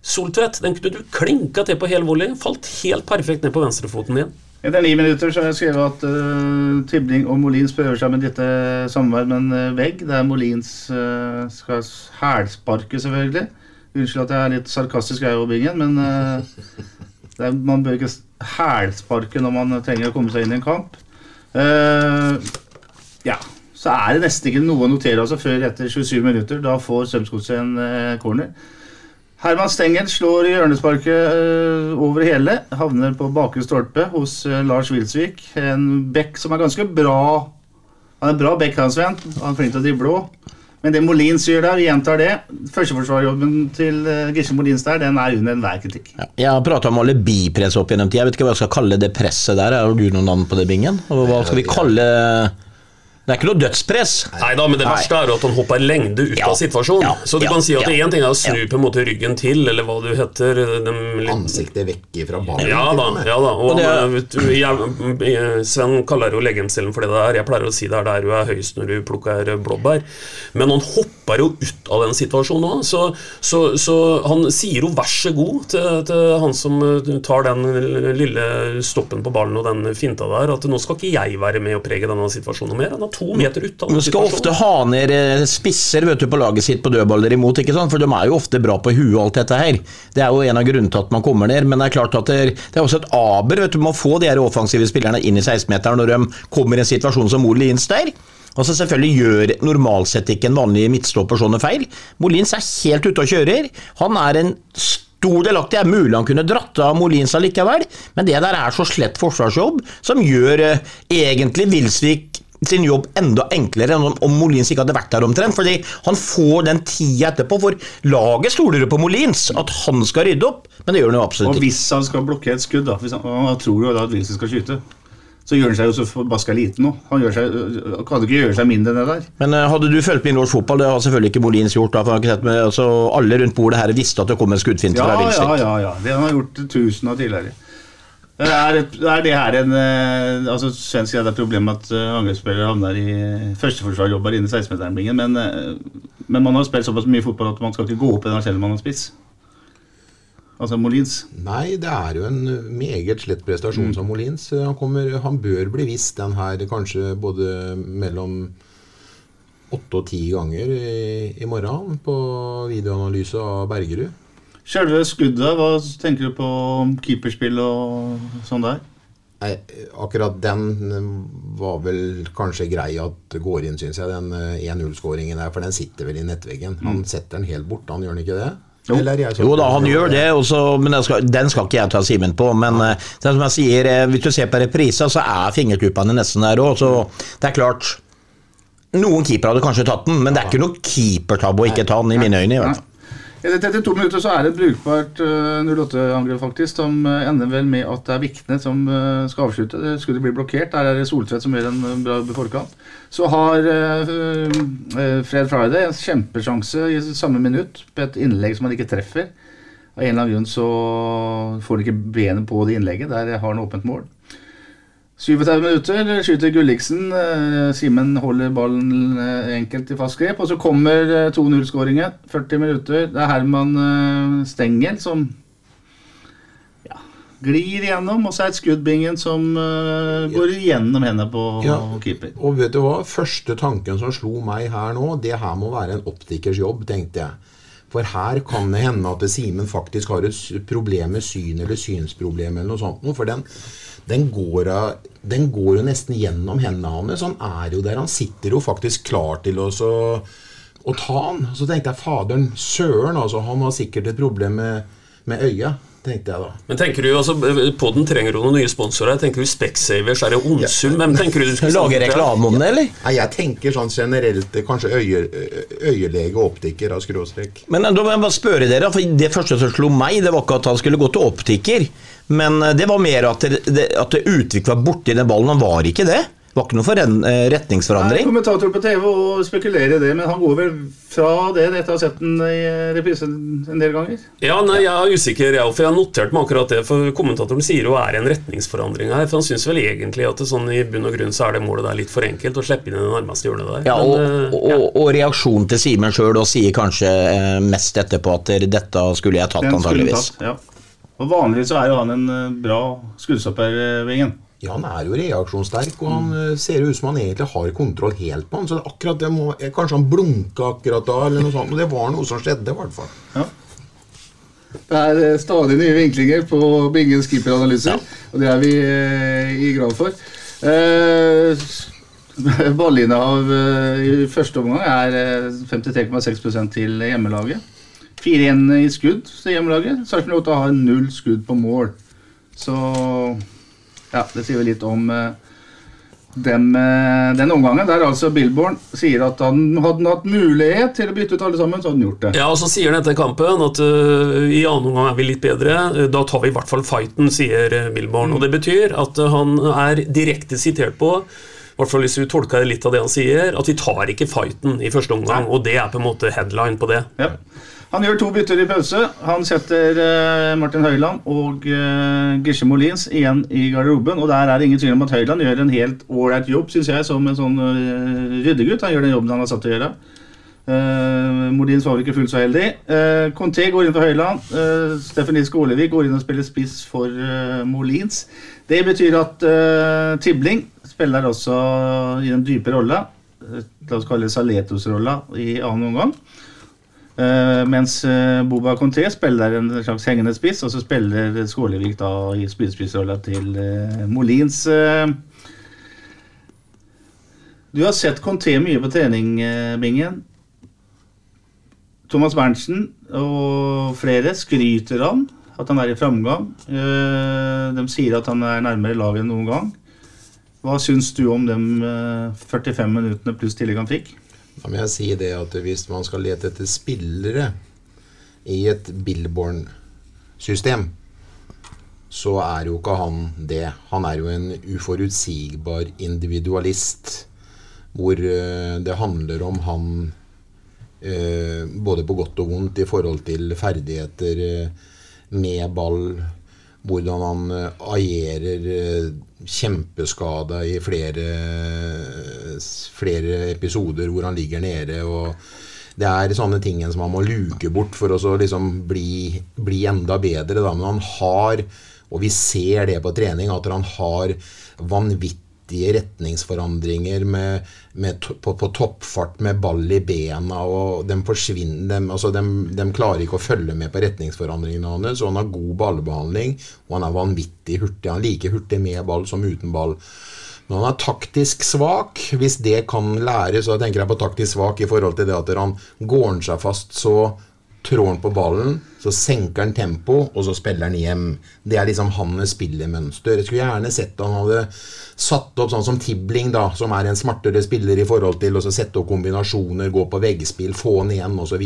Soltvedt, den kunne du klinka til på hel volley. Falt helt perfekt ned på venstrefoten din. Etter ni minutter så har jeg skrevet at uh, Tibling og Molins prøver seg med dette samarbeid med en uh, vegg, der Molins uh, skal hælsparke, selvfølgelig. Unnskyld at jeg er litt sarkastisk, jeg òg, Bingen, men uh, er, man bør ikke hælsparke når man trenger å komme seg inn i en kamp. ja, så er det nesten ikke noe å notere altså før etter 27 minutter. Da får Strømsgodset en corner. Herman Stengel slår hjørnesparket uh, over hele. Havner på bakre stolpe hos uh, Lars Wilsvik. En bekk som er ganske bra. Han er en bra bekk, han Sven. Han er flink til å drible òg. Men det Molins gjør der, gjentar det Førsteforsvarsjobben til uh, Gisle Molins der, den er under enhver kritikk. Ja, jeg har prata om alibipress opp gjennom tid. Jeg vet ikke hva jeg skal kalle det presset der. Har du noen navn på det, Bingen? Hva skal vi kalle det er ikke noe dødspress. Nei da, men det verste er at han hopper lengde ut ja. av situasjonen. Ja. Så du ja. kan si at ja. én ting er å snu på en måte ryggen til, eller hva du heter litt... Ansiktet vekk fra ballen. Ja da. ja da Og, og det, jeg, Sven kaller jo legemsdelen for det det er. Jeg pleier å si det er der du er høyest når du plukker blåbær. Men han hopper jo ut av den situasjonen òg, så, så, så, han sier jo vær så god til, til, han som tar den lille stoppen på ballen og den finta der, at nå skal ikke jeg være med og prege denne situasjonen mer. Han har to meter ut av Du skal ofte ha ned eh, spisser vet du, på laget sitt på dødballer imot, ikke sant? for de er jo ofte bra på huet og alt dette her. Det er jo en av grunnene til at man kommer ned, men det er klart at det er, også et aber vet du, med å få de her offensive spillerne inn i 16-meteren når de kommer i en situasjon som Molins der. Altså Selvfølgelig gjør normalt sett ikke en vanlig midtstopper sånne feil. Molins er helt ute og kjører. Han er en stor delaktig. Det er mulig han kunne dratt av Molins allikevel, men det der er så slett forsvarsjobb som gjør eh, egentlig Wilsvik sin jobb enda enklere enn om Molins ikke hadde vært der omtrent. fordi han får den tida etterpå, for laget stoler på Molins, at han skal rydde opp. Men det gjør han jo absolutt ikke. Og hvis han skal blokkere et skudd, da, han, han tror jo da at Wilson skal skyte så gjør han seg jo så forbaska liten nå. Han seg, kan ikke gjøre seg mindre enn det der. Men uh, hadde du fulgt med i norsk fotball, det har selvfølgelig ikke Molins gjort. Da, for med, altså, alle rundt bordet her visste at det kom en skuddfinte ja, fra Wilson. Ja, ja, ja. Det han har gjort tusen av tidligere. Er, er det her en eh, altså Svensk er det problemet at uh, angrepsspillere havner i førsteforsvarjobber innen 16-meterblingen, men, uh, men man har spilt såpass mye fotball at man skal ikke gå opp i den selv man har spiss. Altså Molins. Nei, det er jo en meget slett prestasjon mm. som Molins. Han, kommer, han bør bli visst den her kanskje både mellom åtte og ti ganger i, i morgen på videoanalyse av Bergerud. Selve skuddet, hva tenker du på keeperspill og sånn der? Nei, akkurat den var vel kanskje grei at går inn, syns jeg. Den 1-0-skåringen eh, der, for den sitter vel i nettveggen. Han mm. setter den helt bort, han gjør den ikke det? Jo. jo da, han gjør det, også, men den skal, den skal, ikke jeg ta Simen på. Men ja. uh, som jeg sier, uh, hvis du ser på reprisa, så er fingertuppene nesten der òg. Så det er klart Noen keepere hadde kanskje tatt den, men det er ikke noe keepertabbe å ikke ta den, i mine øyne. i hvert fall. Etter 32 minutter så er det et brukbart uh, eh, 08-angrep, faktisk, som uh, ender vel med at det er Vikne som uh, skal avslutte. Det skulle bli blokkert. Der er det Soltvedt som gjør en bra forkant. Så har Fred Friday en kjempesjanse i samme minutt på et innlegg som han ikke treffer. Av en eller annen grunn så får han ikke benet på det innlegget. Der har han åpent mål. 37 minutter skyter Gulliksen. Eh, Simen holder ballen eh, enkelt i fast grep. Og så kommer eh, 2-0-skåringen. 40 minutter. Det er Herman eh, Stengel som ja, glir igjennom. Og så er det skuddbingen som eh, går igjennom hendene på Ja. keeper. Og vet du hva? Første tanken som slo meg her nå, det her må være en optikers jobb, tenkte jeg. For her kan det hende at Simen faktisk har et problem med syn eller synsproblem eller noe sånt. For den, den, går, den går jo nesten gjennom hendene hans. Han er jo der. Han sitter jo faktisk klar til å, ta han. Så tenkte jeg faderen søren, altså. Han har sikkert et problem med, med øya, tenkte jeg da. Men tenker du, altså, Podden trenger jo noen nye sponsorer. Tenker du Specsavers, er det Onsum? Hvem tenker du du skal Lage reklame om det, eller? Nei, Jeg tenker sånn generelt eh, kanskje øye, øyelege og optiker av skråstrek. Men eh, da må jeg bare spørre dere, for Det første som slo meg, det var ikke at han skulle gå til optiker. Men eh, det var mer at det, det, at det utvikla borti den ballen. Han var ikke det. Det var ikke noen forren, retningsforandring. Nei, kommentator på TV og spekulerer i det, men han går vel fra det etter å ha sett den i reprise en del ganger. Ja, nei, Jeg er usikker, jeg, for jeg har notert meg akkurat det. For Kommentatoren sier jo er en retningsforandring her. For han syns vel egentlig at det sånn i bunn og grunn så er det målet der litt for enkelt å slippe inn i det nærmeste hjørnet der. Ja, og, Men, eh, og, ja. og reaksjonen til Simen sjøl sier kanskje eh, mest etterpå at dette skulle jeg tatt, antageligvis. tatt, ja. Og Vanligvis så er jo han en eh, bra skuddstopper, eh, Vingen. Ja, han er jo reaksjonssterk, og han mm. ser ut som han egentlig har kontroll helt på han. Så akkurat det må, Kanskje han blunka akkurat da, eller noe sånt. Men det var noe som skjedde, i hvert fall. Ja. Det er eh, stadig nye vinklinger på Bingens keeperanalyser, og det er vi eh, i grad for. Eh, Ballinnehav eh, i første omgang er eh, 53,6 til hjemmelaget. 4-1 i skudd til hjemmelaget. Sarpsborg 8 har null skudd på mål. Så ja, det sier vi litt om eh, den, eh, den omgangen. Der altså Billborn sier at han hadde hatt mulighet til å bytte ut alle sammen, så hadde han gjort det. Ja, og så sier han etter kampen at uh, i annen omgang er vi litt bedre. Da tar vi i hvert fall fighten, sier Billborn. Mm. Og det betyr at han er direkte sitert på i hvert fall hvis du tolker litt av det han sier, at vi tar ikke fighten i første omgang. Og det er på en måte headline på det. Ja. Han gjør to bytter i pause. Han setter eh, Martin Høiland og uh, Gisje Molins igjen i garderoben. Og der er det ingen tvil om at Høiland gjør en helt ålreit jobb, syns jeg, som en sånn eh, ryddegutt. Han gjør den jobben han er satt til å gjøre. Uh, Molins var vel ikke fullt så heldig. Uh, Conté går inn for Høiland. Uh, Steffen Liss Skålevik går inn og spiller spiss for uh, Molins. Det betyr at eh, Tibling spiller også i den dype rolla. eh, La oss kalle det Saletos-rolla i annen omgang. Eh, mens eh, Boba Conté spiller en slags hengende spiss, og så spiller Skålevik da i spydspissrolla til eh, Molins. du har sett Conté mye på trening, Bingen. Thomas Berntsen og flere skryter han at han er i framgang. De sier at han er nærmere laget enn noen gang. Hva syns du om de eh, 45 minuttene pluss tillegg han fikk? Da må jeg si det at hvis man skal lete etter spillere i et Billborn-system, så er jo ikke han det. Han er jo en uforutsigbar individualist, hvor eh, det handler om han eh, både på godt og vondt i forhold til ferdigheter eh, med ball, hvordan han agerer kjempeskada i flere, flere episoder hvor han ligger nede. og det er sånne ting som han må luke bort for å liksom bli, bli enda bedre. Da. Men han har, og vi ser det på trening, at han har vanvittige retningsforandringer med, med, på, på toppfart med ball i bena. og De forsvinner, dem, altså de, de klarer ikke å følge med på retningsforandringene hans. Han har god ballbehandling, og han er vanvittig hurtig. Han er like hurtig med ball som uten ball. Men han er taktisk svak. Hvis det kan læres, så tenker jeg på taktisk svak i forhold til det at han går seg fast, så trår han på ballen, så senker han tempo, og så spiller han hjem. Det er liksom hans spillemønster. Jeg skulle gjerne sett han hadde satt opp sånn som Tibling, da, som er en smartere spiller i forhold til å sette opp kombinasjoner, gå på veggspill, få han igjen, osv.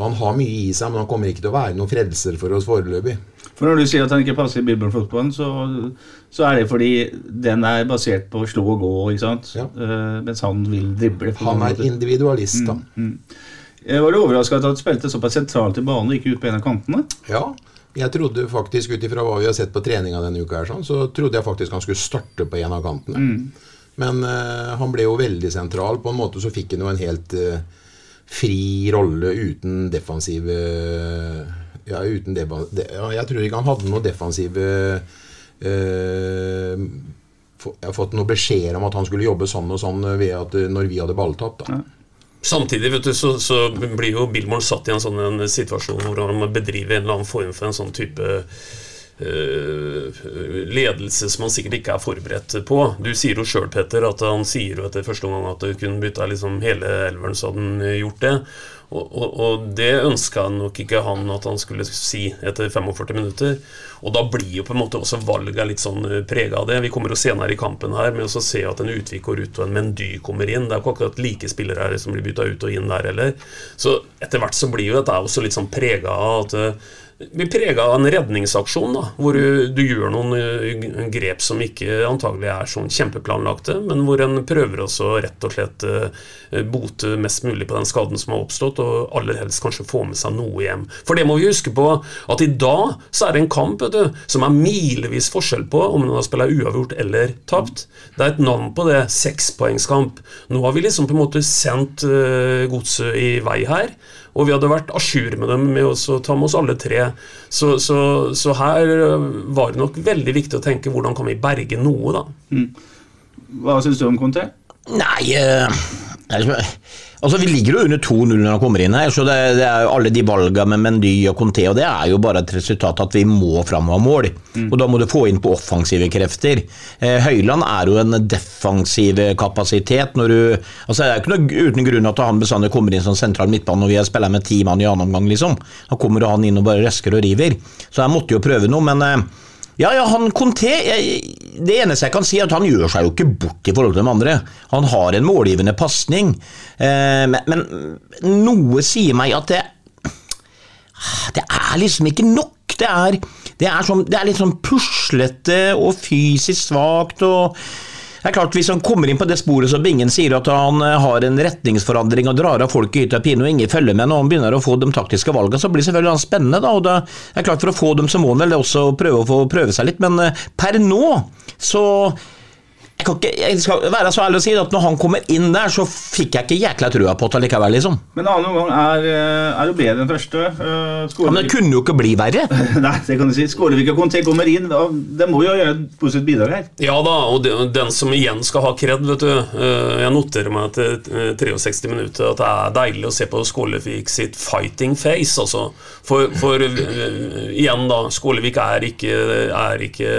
Så, han har mye i seg, men han kommer ikke til å være noen frelser for oss foreløpig. For når du sier at han ikke passer i Bibelen fotballen, så, så er det fordi den er basert på slå og gå, ikke sant? Ja. Uh, mens han vil drible. Han er individualist, da. Eh, Var du overraska at han spilte såpass sentralt i banen og ikke ut på en av kantene? Ja, jeg trodde faktisk ut ifra hva vi har sett på treninga denne uka, her, sånn, så trodde jeg faktisk han skulle starte på en av kantene. Men uh, han ble jo veldig sentral. På en måte så fikk han jo en helt eh, fri rolle uten defensive Ja, uten deba, de, ja, Jeg tror ikke han hadde noe defensive eh, Jeg har fått noen beskjeder om at han skulle jobbe sånn og sånn ved at, eh, når vi hadde balltap. da. Samtidig vet du, så, så blir jo Billborn satt i en sånn en situasjon hvor han må bedrive en eller annen form for en sånn type ledelse som han sikkert ikke er forberedt på. Du sier jo sjøl, Petter, at han sier jo etter første omgang at du kunne bytta liksom hele elveren, så hadde han gjort det. Og, og, og det ønska nok ikke han at han skulle si etter 45 minutter. Og da blir jo på en måte også valget litt sånn prega av det. Vi kommer jo senere i kampen her med å se at en Utvik går ut og en Mendy kommer inn. Det er jo ikke akkurat like spillere her som blir bytta ut og inn der heller. Så etter hvert så blir jo dette også litt sånn prega av at eh, vi prega av en redningsaksjon, da, hvor du, du gjør noen eh, grep som ikke antagelig er sånn kjempeplanlagte, men hvor en prøver også rett og slett eh, bote mest mulig på den skaden som har oppstått, og aller helst kanskje få med seg noe hjem. For det må vi huske på, at i dag så er det en kamp du, som er milevis forskjell på om en har spilt uavgjort eller tapt. Det er et navn på det, sekspoengskamp. Nå har vi liksom på en måte sendt uh, godset i vei her. Og vi hadde vært a jour med dem med å ta med oss alle tre. Så, så, så her eh, var det nok veldig viktig å tenke hvordan kan vi berge noe, da. Hva syns du om Conte? Nei eh, altså, Vi ligger jo under 2-0 når han kommer inn her, så det, det er jo alle de valgene med Mendy og Conté, og det er jo bare et resultat at vi må fram ha mål. Og da må du få inn på offensive krefter. Eh, Høyland er jo en defensiv kapasitet. når du, altså Det er jo ikke noe uten grunn at han bestandig kommer inn som sentral midtbane når vi har spiller med ti mann i annen omgang, liksom. Da kommer han inn og bare røsker og river. Så jeg måtte jo prøve noe, men eh, ja, ja, han Conté Det eneste jeg kan si, er at han gjør seg jo ikke bort i forhold til de andre. Han har en målgivende pasning, eh, men, men noe sier meg at det Det er liksom ikke nok. Det er, det er, sånn, det er litt sånn puslete og fysisk svakt og det er klart Hvis han kommer inn på det sporet som Bingen sier, at han eh, har en retningsforandring og drar av folk i hytt og pine, og ingen følger med når han begynner å få de taktiske valgene, så blir selvfølgelig han spennende. da, og det er klart For å få dem så må han vel også prøve å få prøve seg litt, men eh, per nå så jeg, kan ikke, jeg skal være så ærlig å si at når han kommer inn der, så fikk jeg ikke jækla trua på det likevel, liksom. Men annen omgang er, eh, er jo bedre enn første. Uh, Ja, men det kunne jo ikke bli verre. Nei, det kan du si. Skålevik og Conté kommer inn. og Det må jo gjøre et positivt bidrag her. Ja da, og de- den som igjen skal ha kred, vet du. Uh, Jeg noterer meg etter eh, 63 minutter at det er deilig å se på Skålevik sitt fighting face, altså. For, for uh, igjen, da. Skålevik er ikke, er ikke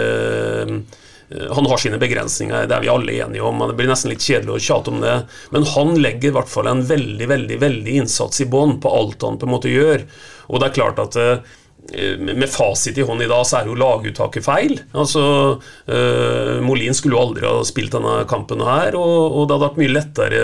han har sine begrensninger, det er vi alle enige om. Det blir nesten litt kjedelig å tjate om det. Men han legger i hvert fall en veldig veldig, veldig innsats i bånn på alt han på en måte gjør. Og det er klart at eh, med fasit i hånd i dag, så er jo laguttaket feil. Altså, uh, Molin skulle jo aldri ha spilt denne kampen her, og, og det hadde vært mye lettere,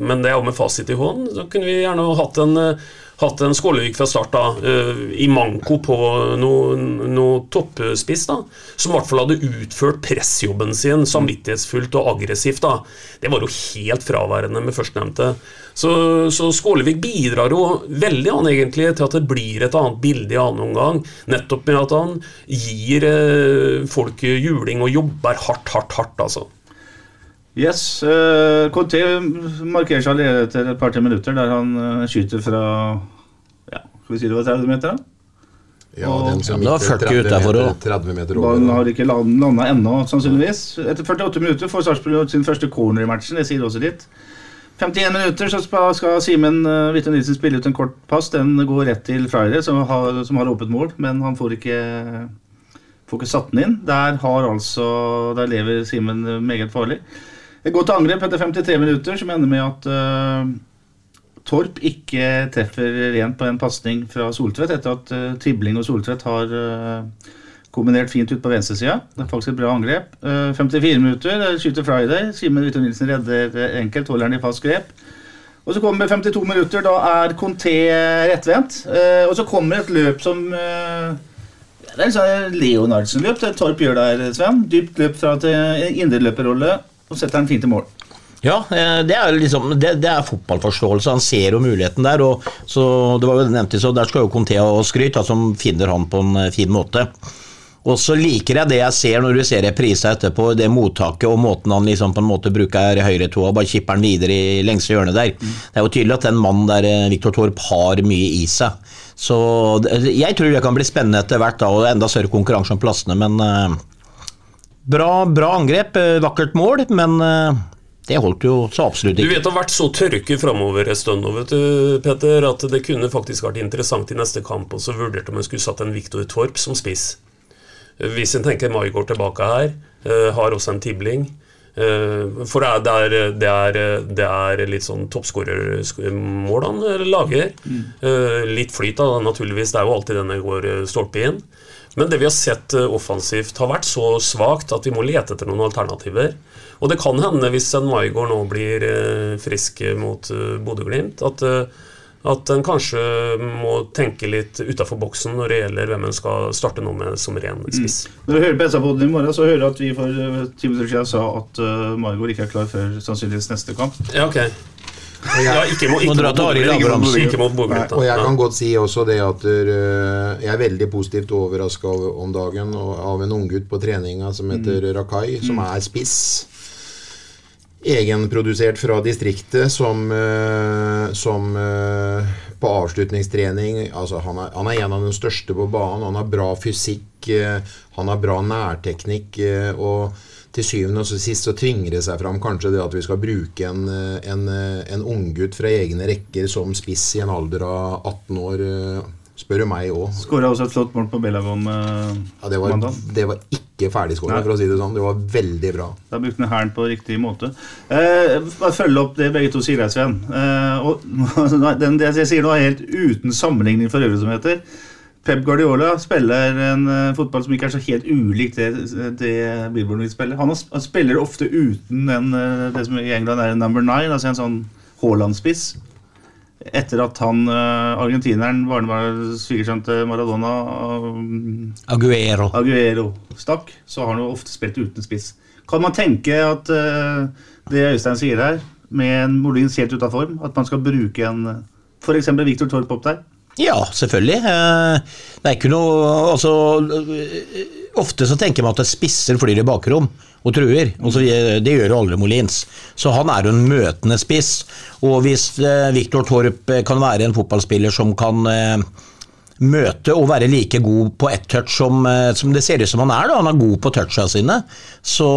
men det er jo med fasit i hånd. Så kunne vi gjerne hatt en, eh, hatt en Skålevik fra start, da, eh, i manko på noe, noe toppspiss, da, som i hvert fall hadde utført pressjobben sin samvittighetsfullt og aggressivt. da. Det var jo helt fraværende med førstnevnte. Så, så Skålevik bidrar jo veldig han egentlig til at det blir et annet bilde i annen omgang. Nettopp med at han gir eh, folk juling og jobber hardt, hardt, hardt, altså. Yes, uh, Conté markerer seg allerede etter et par-tre minutter, der han uh, skyter fra ja, Skal vi si det var 30 meter? da? Ja, den som Ja, gikk 30 meter, også. 30 meter over. Han har ikke landa ennå, sannsynligvis. Etter 48 minutter får Sarpsborg sin første corner i matchen. Det sier også litt. 51 minutter så skal Simen uh, Hvitte Nilsen spille ut en kort pass. Den går rett til Freire, som har, som har åpent mål, men han får ikke, får ikke satt den inn. Der, har altså, der lever Simen meget farlig. Et godt angrep etter 53 minutter, som ender med at uh, Torp ikke treffer rent på en pasning fra Soltvedt, etter at uh, Tribling og Soltvedt har uh, kombinert fint ut på venstresida. Det er faktisk et bra angrep. Uh, 54 minutter, skyter Friday. Simen Hvitte Nilsen redder enkelt, holder den i fast grep. Og så kommer 52 minutter, da er Conté rettvendt. Og så kommer et løp som Det er en sånn Leonardsen-løp det Torp gjør der, Sven. Dypt løp fra til indreløperrolle, og setter den fint i mål. Ja, eh, det er, liksom, det, det er fotballforståelse. Han ser jo muligheten der. Og så, det var jo nevnt, så Der skal jo Conté og skryt, som finner han på en eh, fin måte. Og så liker jeg det jeg ser når du ser reprisa etterpå, det mottaket og måten han liksom på en måte bruker høyretåa, bare kipper den videre i lengste hjørnet der. Det er jo tydelig at den mannen der, eh, Viktor Torp, har mye i seg. Så jeg tror det kan bli spennende etter hvert, da, og enda større konkurranse om plassene. Men bra, bra, angrep, vakkert mål, men uh, det holdt jo så absolutt ikke. Du vet det har vært så tørke framover en stund nå, vet du, Peter, at det kunne faktisk vært interessant i neste kamp og så vurderte om en skulle satt en Viktor Torp som spiss. Hvis en tenker Mai går tilbake her, har også en tibling. For det er, det, er, det er, litt sånn toppskårermål han lager. Mm. Litt flyt, da, naturligvis. Det er jo alltid denne går stolpe inn. Men det vi har sett offensivt, har vært så svakt at vi må lete etter noen alternativer. Og det kan hende, hvis en Maigård nå blir frisk mot Bodø-Glimt, at at en kanskje må tenke litt utafor boksen når det gjelder hvem en skal starte nå med som ren mm. spiss. Mm. Når du hører på SA-poden i morgen, så hører du at vi for eh, ti minutter siden sa at Maigård ikke er klar før sannsynligvis neste kamp. Ja, ok. Jeg, ja, ikke mot, ikke mot, Bodø-Glimt. Og jeg kan godt si også det at uh, jeg er veldig positivt overraska om dagen av en unggutt på treninga som heter mm. Rakai, som er spiss egenprodusert fra distriktet som, uh, som uh, på avslutningstrening altså han er, han er, en av de største på banen. Han har bra fysikk, uh, han har bra nærteknikk. og til syvende og sist så tvinger det seg fram kanskje det at vi skal bruke en, en, en unggutt fra egne rekker som spiss i en alder av 18 år spør du meg òg. Skåra også et flott mål på Bellagom eh, ja, det, var, det var ikke ferdigskåra, for å si det sånn. Det var veldig bra. Da brukte han hælen på riktig måte. Eh, bare følge opp det begge to sier Svein. Eh, og, den, det jeg sier nå, er helt uten sammenligning for øvrig, som heter. Pep Guardiola spiller en uh, fotball som ikke er så helt ulik det, det Billboard vil spille. Han, han, spiller ofte uten en, uh, det som i England er en number nine, altså en sånn Haaland-spiss etter at han uh, argentineren, svigersønnen til Maradona Aguero. Aguero stakk, så har han jo ofte spilt uten spiss. Kan man tenke at det Øystein sier her, med en Molins helt ute av form, at man skal bruke en f.eks. Viktor Torp opp der? Ja, selvfølgelig. Det er ikke noe Altså Ofte så tenker man at spisser flyr i bakrom og truer. Og det gjør jo aldri Molins. Så han er jo en møtende spiss. Og hvis eh, Viktor Torp eh, kan være en fotballspiller som kan eh, møte og være like god på ett touch som, eh, som, det ser ut som han er. Da. Han er god på toucha sine. Så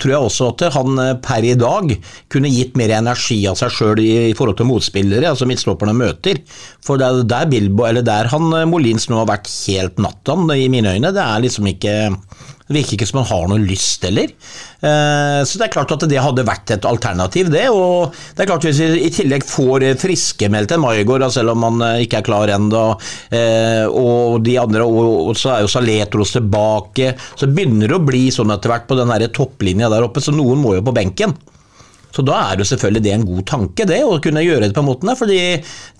tror jeg også at han eh, per i dag kunne gitt mer energi av seg sjøl i, i, forhold til motspillere, altså midtstopperne møter. For det er der, Bilbo, eller der han Molins nå har vært helt natta, i mine øyne. Det er liksom ikke det virker ikke som han har noe lyst heller. Eh, så det er klart at det hadde vært et alternativ, det. Og det er klart hvis vi i tillegg får friskmeldt en Maigård, selv om han eh, ikke er klar ennå, eh, og de andre, og så er jo Saletros tilbake, så begynner det å bli sånn etter hvert på den topplinja der oppe, så noen må jo på benken. Så da er jo selvfølgelig det en god tanke, det, å kunne gjøre det på en måte. fordi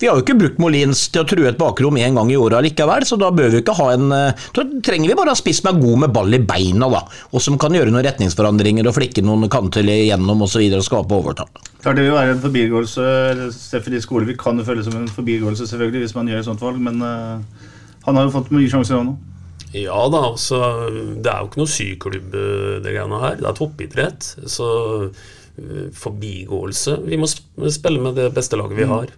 vi har jo ikke brukt Molins til å true et bakrom én gang i året likevel, så da bør vi ikke ha en Så eh, trenger vi bare ha spiss som er god med ball i beina, da, og som kan gjøre noen retningsforandringer og flikke noen kanter igjennom osv. Og, og skape overtall. Klart det vil være en forbigåelse. Steffen Skolevik kan jo føles som en forbigåelse selvfølgelig hvis man gjør et sånt valg, men uh, han har jo fått mye sjanser nå. Ja da, altså, det er jo ikke noe syklubb, det greiene her. Det er toppidrett. så Eh, forbigåelse. Vi må spille med det beste laget vi mm. har.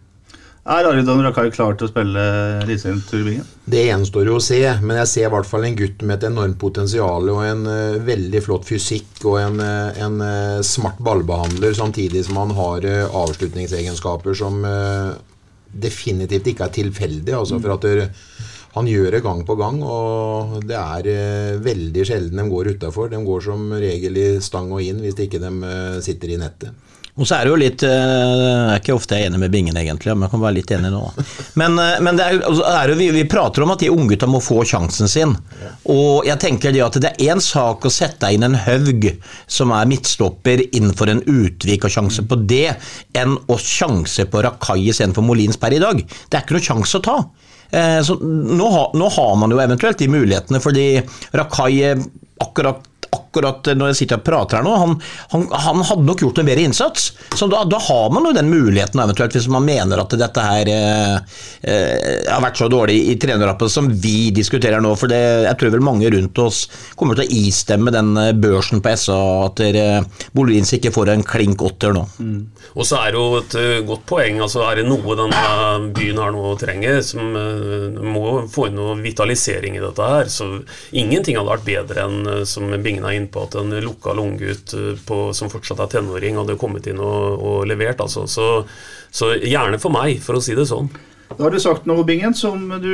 Er Aridon Rakai klar til å spille Eliteserien Turbingen? Det gjenstår jo å se, men jeg ser i hvert fall en gutt med et enormt potensial og en uh, veldig flott fysikk og en, uh, en uh, smart ballbehandler, samtidig som han har avslutningsegenskaper som definitivt ikke er tilfeldige. Altså for at han gjør det gang på gang, og det er eh, veldig sjelden de går utafor. De går som regel i stang og inn hvis ikke de eh, sitter i nettet. Og så er det jo litt Jeg Det er ikke ofte jeg er enig med Bingen, egentlig, men jeg kan være litt enig nå. Men, eh, men det er, altså, er jo, vi, vi, prater om at de unggutta må få sjansen sin. Og jeg tenker det at det er én sak å sette inn en Haug som er midtstopper innenfor en Utvik og sjanse på det, enn å sjanse på Rakai istedenfor Molins per i dag. Det er ikke noe sjanse å ta. Eh, så nå, ha, nå, har man jo eventuelt de mulighetene, fordi Rakai akkurat akkurat når jeg sitter og prater her nå, han, han, han hadde nok gjort en bedre innsats. Så da, da har man jo den muligheten, eventuelt, hvis man mener at dette her eh, eh, har vært så dårlig i trenerappet som vi diskuterer nå. For det, jeg tror vel mange rundt oss kommer til å istemme den eh, børsen på SA at eh, Bolins ikke får en klink åtter nå. Og så er det jo et eh, godt poeng. altså Er det noe denne byen her nå trenger, som eh, må få inn noe vitalisering i dette her, så ingenting hadde vært bedre enn, eh, som Bingen er inne på, at en lokal unggutt eh, som fortsatt er tenåring, hadde kommet inn og, og levert. altså. Så, så gjerne for meg, for å si det sånn. Da har du sagt noe, Bingen, som du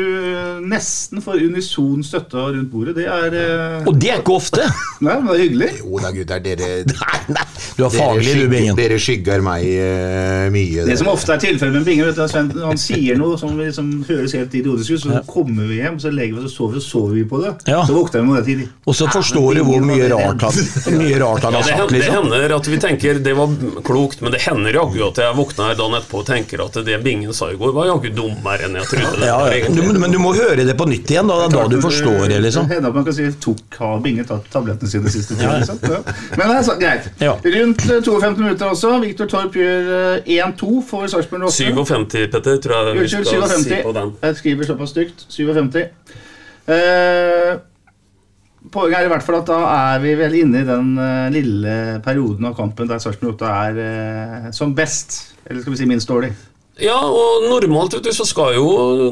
nesten får unison støtte av rundt bordet. Det er eh, Og det er ikke ofte! Nei, men det er hyggelig. Jo da, gutter. Dere, Nei, nei, du er faglig, du, Bingen. dere skygger meg uh, mye. Det som ofte er tilfellet med Bingen, vet du, Sven, han sier noe som liksom høres helt idiotisk ut, så kommer vi hjem, så legger vi oss og sover, så sover vi på det. Ja. Så våkner vi med det tidlig. Og så forstår du hvor mye rart han, mye rart han Ja, har det, sagt, hender, det liksom. hender at vi tenker det var klokt, men det hender jaggu at jeg våkner dagen etterpå og tenker at det Bingen sa i går, var jaggu dummere enn jeg trodde. Ja, ja. Du, men du må høre det på nytt igjen, da, da du forstår det, liksom. Det hender at man kan si tok har Binge tatt tablettene sine siste tiden. Liksom. Ja. Men det er så, greit. Ja. Rundt eh, 52 minutter også. Viktor Torp gjør eh, 1-2 for Sarpsborg 8. 57, Petter, tror jeg vi skal 57. si på den. Jeg skriver såpass stygt. 57. Uh, poenget er i hvert fall at da er vi vel inne i den uh, lille perioden av kampen der Sarpsborg 8 er uh, som best. Eller skal vi si minst dårlig. Ja, og normalt vet du, så skal jo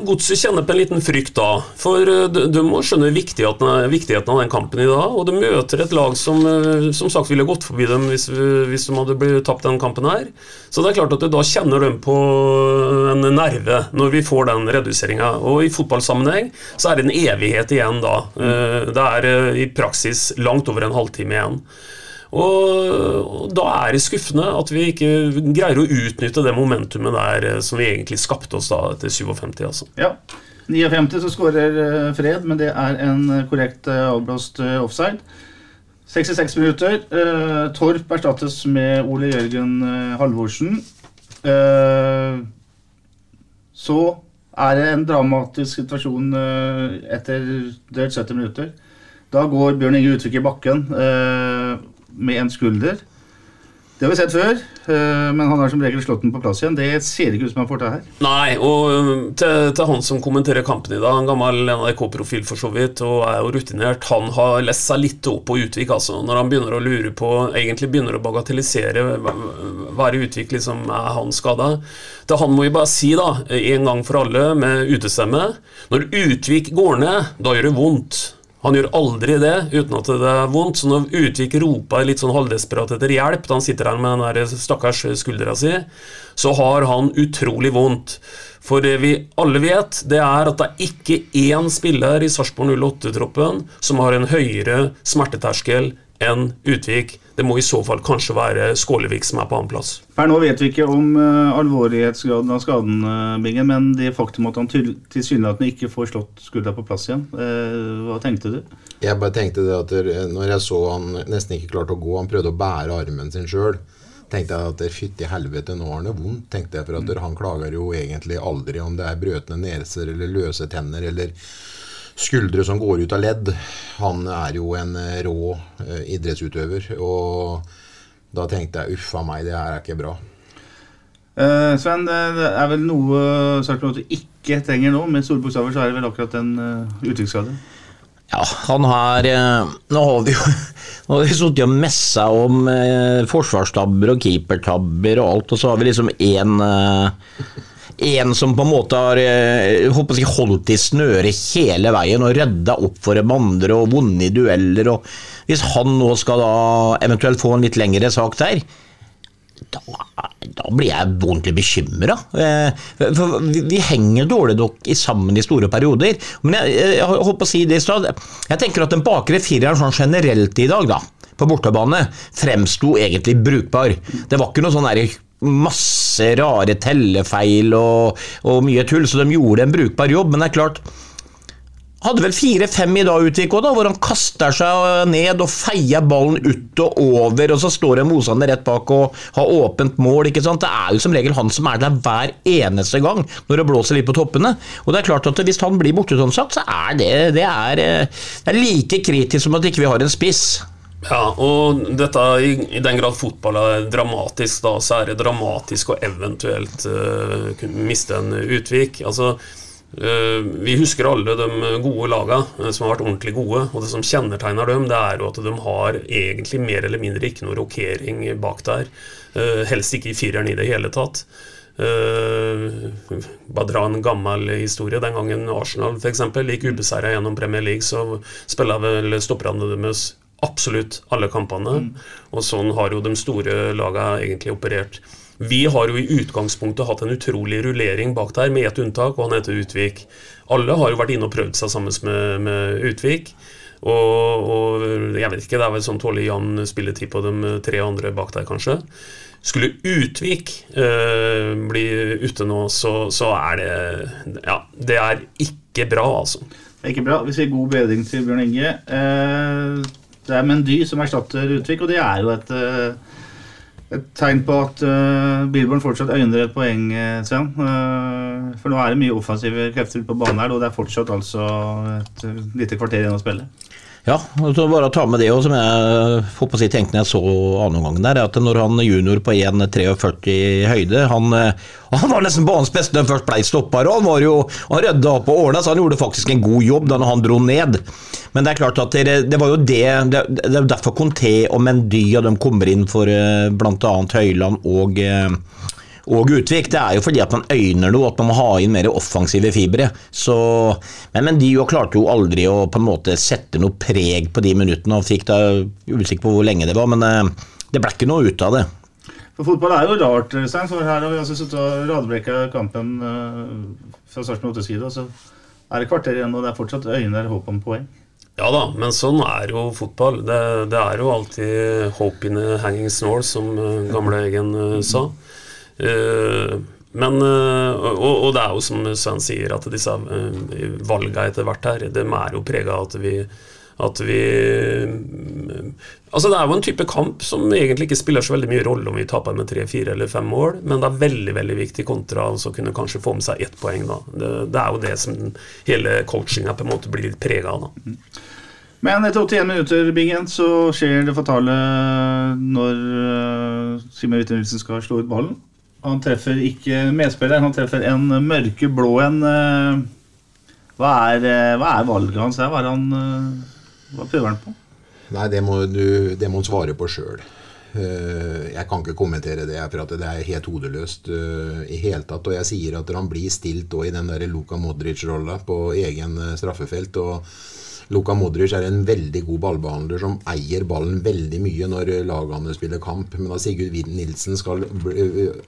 godset kjenne på en liten frykt da. For eh, de må skjønne viktigheten, viktigheten av den kampen i dag. Og du møter et lag som eh, som sagt ville gått forbi dem hvis, hvis de hadde blitt tapt den kampen her. Så det er klart at du da kjenner dem på en nerve når vi får den reduseringa. Og i fotballsammenheng så er det en evighet igjen da. Eh, Det er eh, i praksis langt over en halvtime igjen. Og, da er det skuffende at vi ikke greier å utnytte det momentumet der eh, som vi egentlig skapte oss da etter 57. altså. Ja. 59 så skårer eh, Fred, men det er en eh, korrekt avblåst offside. 66 minutter. Torp erstattes med Ole Jørgen Halvorsen. Så er det en dramatisk situasjon etter drøyt 70 minutter. Da går Bjørn Inge Utvik i bakken eh, med en skulder. Det har vi sett før, eh, men han har som regel slått den på plass igjen. Det ser ikke ut som han får til her. Nei, og til, til han som kommenterer kampen i dag, en gammel NRK-profil for så vidt, og er jo rutinert, han har lest seg litt opp på Utvik, altså. Når han begynner å lure på, egentlig begynner å bagatellisere er Utvik liksom er han skada. Til han må vi bare si, da, en gang for alle, med utestemme, når Utvik går ned, da gjør det vondt. Han gjør aldri det uten at det er vondt. Så når Utvik roper litt sånn halvdesperat etter hjelp, da han sitter her med den der stakkars skuldra si, så har han utrolig vondt. For det vi alle vet, det er at det er ikke én spiller i Sarpsborg 08-troppen som har en høyere smerteterskel enn Utvik. Det må i så fall kanskje være Skålevik som er på annenplass. Per nå vet vi ikke om uh, alvorlighetsgraden av skaden, uh, Bingen, men det faktum at han til- tilsynelatende ikke får slått skuldra på plass igjen, uh, hva tenkte du? Jeg bare tenkte det at når jeg så han nesten ikke klarte å gå, han prøvde å bære armen sin sjøl, tenkte jeg at der, fytti helvete, nå har han det vondt. tenkte jeg, For at mm. han klager jo egentlig aldri om det er brøtne neser eller løse tenner eller skuldre som går ut av ledd. Han er jo en eh, rå eh, idrettsutøver. Og da tenkte jeg uff a meg, det her er ikke bra. Uh, Sven, det er vel noe sagt at du ikke trenger nå. Med store bokstaver så er det vel akkurat en uh, uttrykksskade. Ja, han har eh, Nå har vi jo nå har vi sittet og messa om eh, forsvarstabber og keepertabber og alt, og så har vi liksom én en som på en måte har eh, jeg, holdt i snøret hele veien og redda opp for de andre og vunnet i dueller. og Hvis han nå skal da eventuelt få en litt lengre sak der, da, da blir jeg ordentlig bekymra. For vi, henger dårlig nok sammen i store perioder. Men jeg, jeg, holdt å si det i stad. Jeg tenker at den bakre fireren sånn generelt i dag, da, på bortebane, fremsto egentlig brukbar. Det var ikke noe sånn masse rare tellefeil og, og mye tull, så de gjorde en brukbar jobb. Men det er klart hadde vel fire-fem i dag, Utvik, da, hvor han kaster seg ned og feier ballen ut og over, og så står en motstander rett bak og har åpent mål. ikke sant? Det er jo som regel han som er der hver eneste gang når det blåser litt på toppene. Og det er klart at Hvis han blir borte, sagt, så er det, det, er, eh, det er like kritisk som at ikke vi har en spiss. Ja, og dette, i, i den grad fotball er dramatisk, da, så er det dramatisk å eventuelt uh, miste en Utvik. Altså, uh, vi husker alle de gode lagene uh, som har vært ordentlig gode. Og det som kjennetegner dem, det er jo at de har egentlig mer eller mindre ikke noe rokering bak der. helst ikke i fireren i det hele tatt. Uh, bare dra en gammel historie. Den gangen Arsenal for eksempel, gikk ubeseira gjennom Premier League, så spilla vel stopperne deres absolutt alle kampene. Mm. Og sånn har jo de store lagene egentlig operert. Vi har jo i utgangspunktet hatt en utrolig rullering bak der, med ett unntak, og han heter Utvik. Alle har jo vært inne og prøvd seg sammen med, med Utvik. Og, og, jeg vet ikke, det er vel sånn tålelig jevn spilletid på de tre andre bak der, kanskje. Skulle Utvik eh, bli ute nå, så, så, er det Ja, det er ikke bra, altså. Det er ikke bra. Vi sier god bedring til Bjørn Inge. Eh, det er Mendy som erstatter Utvik, og det er jo et, eh, et tegn på at uh, Billborn fortsatt øyner et poeng, Sven. Uh, for nå er det mye offensive krefter på banen her, og det er fortsatt altså et lite kvarter igjen å spille. Ja, og så bare ta med det også, som jeg får på å si, tenkte jeg så annen gang der, at når han junior på 1,43 i høyde han, han, var nesten banens beste da han først ble stoppa. han var jo han rydda opp og ordna, så han gjorde faktisk en god jobb da han dro ned. Men det er klart at det, det var jo det Det, det er derfor Conté og Mendy og de kommer inn for eh, bl.a. Høyland og eh, og Utvik. Det er jo fordi at man øyner noe, at man må ha inn mer offensive fibre. Så, men, men de jo klarte jo aldri å på en måte sette noe preg på de minuttene. og fikk da, Usikker på hvor lenge det var, men eh, det ble ikke noe ut av det. For Fotball er jo rart, Stein, for her har vi altså sittet og radbrekka kampen uh, fra starten av åtteside, og så er det kvarter igjen, og det er fortsatt øyne og håp om poeng. Ja da, men sånn er jo fotball. Det, det er jo alltid 'hope in a hanging snore', som uh, gamle Egen uh, sa. Eh, men, eh, og, og, det er jo som Sven sier, at disse uh, valgene etter hvert her, de er jo prega av at vi at vi Altså Det er jo en type kamp som egentlig ikke spiller så veldig mye rolle om vi taper med tre, fire eller fem mål, men det er veldig veldig viktig kontra å kunne kanskje få med seg ett poeng. da. Det, det, er jo det som hele coachinga på en måte blir prega av. da. Men etter 81 minutter Bingen, så skjer det fatale når Simen Witte skal slå ut ballen. Han treffer ikke medspilleren, han treffer en mørkeblå en. Eh, hva er, eh, hva er valget hans her? Hva, han, eh, hva prøver han på? Nei, det må du det må han svare på sjøl. Jeg kan ikke kommentere det, for det er helt hodeløst i hele tatt. Og jeg sier at han blir stilt i den der Luka Modric-rolla på egen straffefelt. og Luka Modric er en veldig god ballbehandler som eier ballen veldig mye når lagene spiller kamp. Men da Sigurd Nilsen skal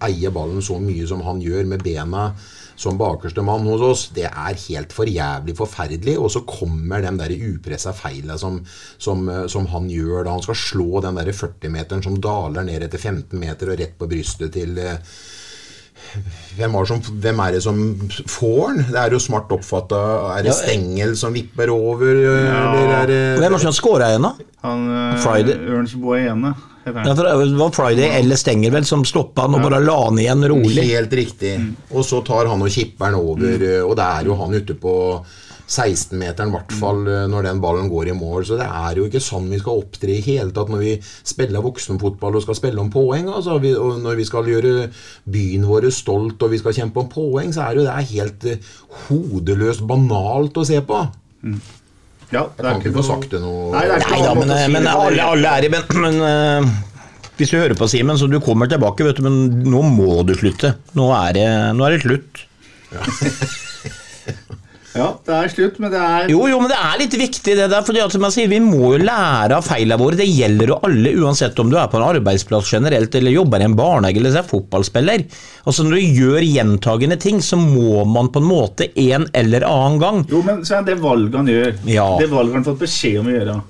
eie ballen så mye som han gjør med bena som bakerste mann hos oss, det er helt for jævlig forferdelig. Og så kommer den der upressa feila som, som, som, han gjør da han skal slå den der 40-meteren som daler ned etter 15 meter og rett på brystet til hvem, som, hvem, er det som får den? Det er jo smart oppfatta. Er det Stengel som vipper over? Ja. Er det, hvem er det som skåra igjen, da? Han, uh, Friday. Ernst igjen. Ja, for det var Friday eller Stengel vel som stoppa han og bare la han igjen rolig. Helt riktig. Mm. Og så tar han og kipper han over, mm. og det er jo han ute på 16-meteren, i hvert fall eh, når den ballen går i mål. Så det er jo ikke sånn vi skal opptre i hele tatt når vi spiller voksenfotball og skal spille om poeng. Altså, vi, og når vi skal gjøre byen vår stolt og vi skal kjempe om poeng, så er jo det helt uh, hodeløst banalt å se på. Mm. Ja, jeg kan ikke få sagt det noe Nei, det Nei da, men, men alle, alle, er i Men, men uh, hvis du hører på Simen, så du kommer tilbake, vet du, men nå må du slutte. Nå er det, nå er det slutt. Ja. Ja, det er slutt, men det er Jo, jo, men det er litt viktig, det der. fordi at, som jeg sier, Vi må jo lære av feilene våre. Det gjelder jo alle, uansett om du er på en arbeidsplass generelt, eller jobber i en barnehage eller er fotballspiller. Altså Når du gjør gjentagende ting, så må man på en måte en eller annen gang Jo, men Svein, det valget han gjør, ja. det valget han har fått beskjed om å gjøre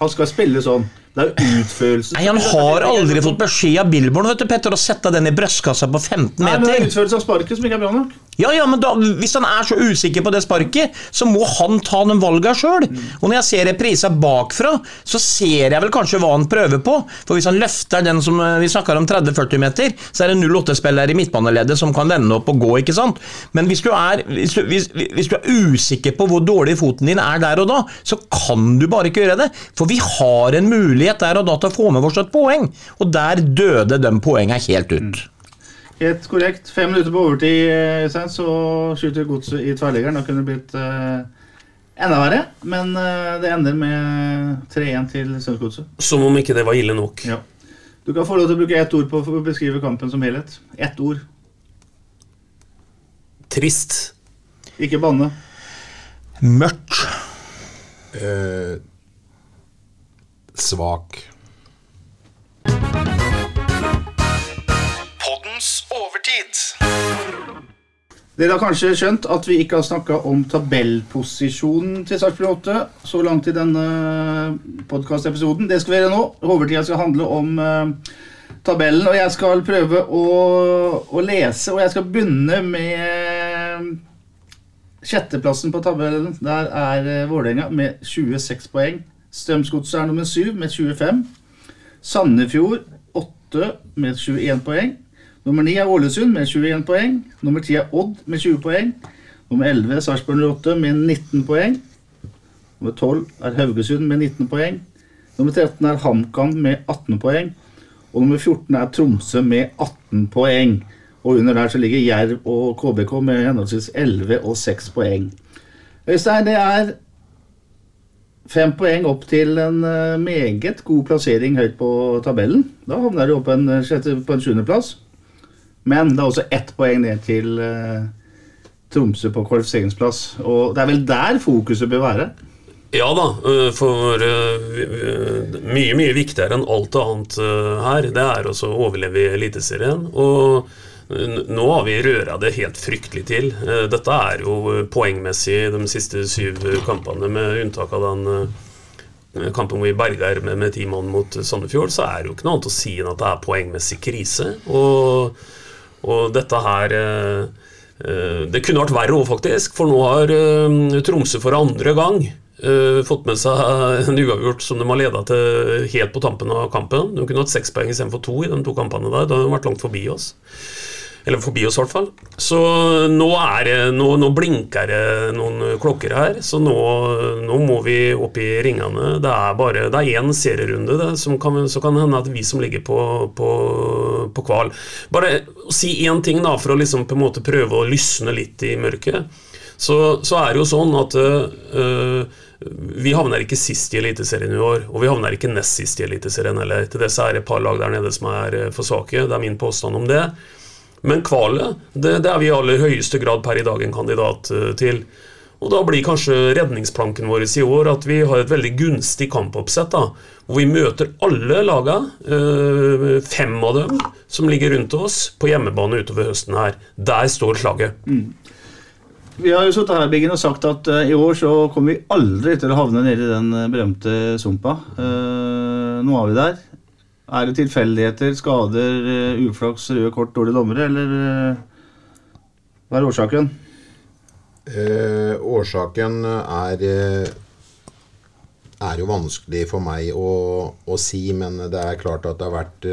Han skal spille sånn. Det er jo utførelse. Nei, Han har aldri fått beskjed av Billborn vet du, Petter, å sette den i brystkassa på 15 meter. Nei, men det er utførelse av sparket som ikke er bra nok. Ja, ja, men da, Hvis han er så usikker på det sparket, så må han ta den valgene sjøl. Og når jeg ser reprisa bakfra, så ser jeg vel kanskje hva han prøver på. For hvis han løfter den som eh, vi snakker om 30-40 meter, så er det 08-spiller i midtbaneleddet som kan vende opp og gå, ikke sant. Men hvis du, er, hvis, du, hvis, hvis du er usikker på hvor dårlig foten din er der og da, så kan du bare ikke gjøre det. For vi har en mulighet der og da til å få med oss et poeng. Og der døde de poengene helt ut. Helt korrekt. Fem minutter på overtid, eh, Øystein, så skyter godset i tverrliggeren. Da kunne det blitt uh, enda verre. Men uh, det ender med 3-1 til Sørgodset. Som om ikke det var ille nok. Ja. Du kan få lov til å bruke ett ord på å beskrive kampen som helhet. Ett ord. Trist. Ikke banne. Mørkt. Eh, svak. Dere har kanskje skjønt at vi ikke har snakka om tabellposisjonen til Sarpsborg 8 så langt i denne podkastepisoden. Det skal vi gjøre nå. Overtida skal handle om eh, tabellen, og jeg skal prøve å, å lese. Og jeg skal begynne med sjetteplassen på tabellen. Der er uh, Vålerenga med 26 poeng. Strømsgodset er nummer 7 med 25. Sandefjord 8 med 21 poeng. Nummer 9 er Ålesund med 21 poeng. Nummer 10 er Odd med 20 poeng. Nummer 11 er Sarpsborg 08 med 19 poeng. Nummer 12 er Haugesund med 19 poeng. Nummer 13 er HamKam med 18 poeng. Og nummer 14 er Tromsø med 18 poeng. Og under der så ligger Jerv og KBK med henholdsvis 11 og 6 poeng. Øystein, det er fem poeng opp til en eh, meget god plassering høyt på tabellen. Da havner du opp på en, eh, på en. Men det er også ett poeng ned til eh, Tromsø på kvalifiseringsplass. Og det er vel der fokuset bør være. Ja da, øh, for vi- mye, mye viktigere enn alt annet her, det er også å overleve i Eliteserien. Og nå har vi røra det helt fryktelig til. Eh, Dette er jo poengmessig de siste syv kampene, med unntak av den kampen hvor vi berga med, med ti mann mot Sandefjord, så er det jo ikke noe annet å si enn at det er poengmessig krise. Og, og dette her eh, eh, Det kunne vært verre òg, faktisk. For nå har eh, Tromsø for andre gang fått med seg en uavgjort som de har leda til helt på tampen av kampen. De kunne hatt seks poeng istedenfor to i de to kampene der. Da hadde de vært langt forbi oss. Eller forbi oss, i hvert fall. Så nå, er nå, nå blinker det noen klokker her. Så nå, nå må vi opp i ringene. Det er bare Det er én serierunde, det, som kan, så kan det hende at vi som ligger på, på, på kval Bare si én ting, da, for å liksom på en måte prøve å lysne litt i mørket. Så, så er det jo sånn at øh, vi havner ikke sist i Eliteserien i år, og vi havner ikke nest sist i Eliteserien heller. Til det så er det et par lag der nede som er øh, for svake. Det er min påstand om det. Men kvalet, det, det er vi i aller høyeste grad per i dag en kandidat øh, til. Og da blir kanskje redningsplanken vår i år at vi har et veldig gunstig kampoppsett. da, Hvor vi møter alle laga, øh, fem av dem som ligger rundt oss, på hjemmebane utover høsten her. Der står slaget. Vi har jo sittet her Biggen, og sagt at eh, i år så kommer vi aldri til å havne nede i den eh, berømte sumpa. Eh, nå er vi der. Er det tilfeldigheter, skader, eh, uflaks, røde kort, dårlige dommere, eller eh, hva er årsaken? Eh, årsaken er eh, er jo vanskelig for meg å, å si, men det er klart at det har vært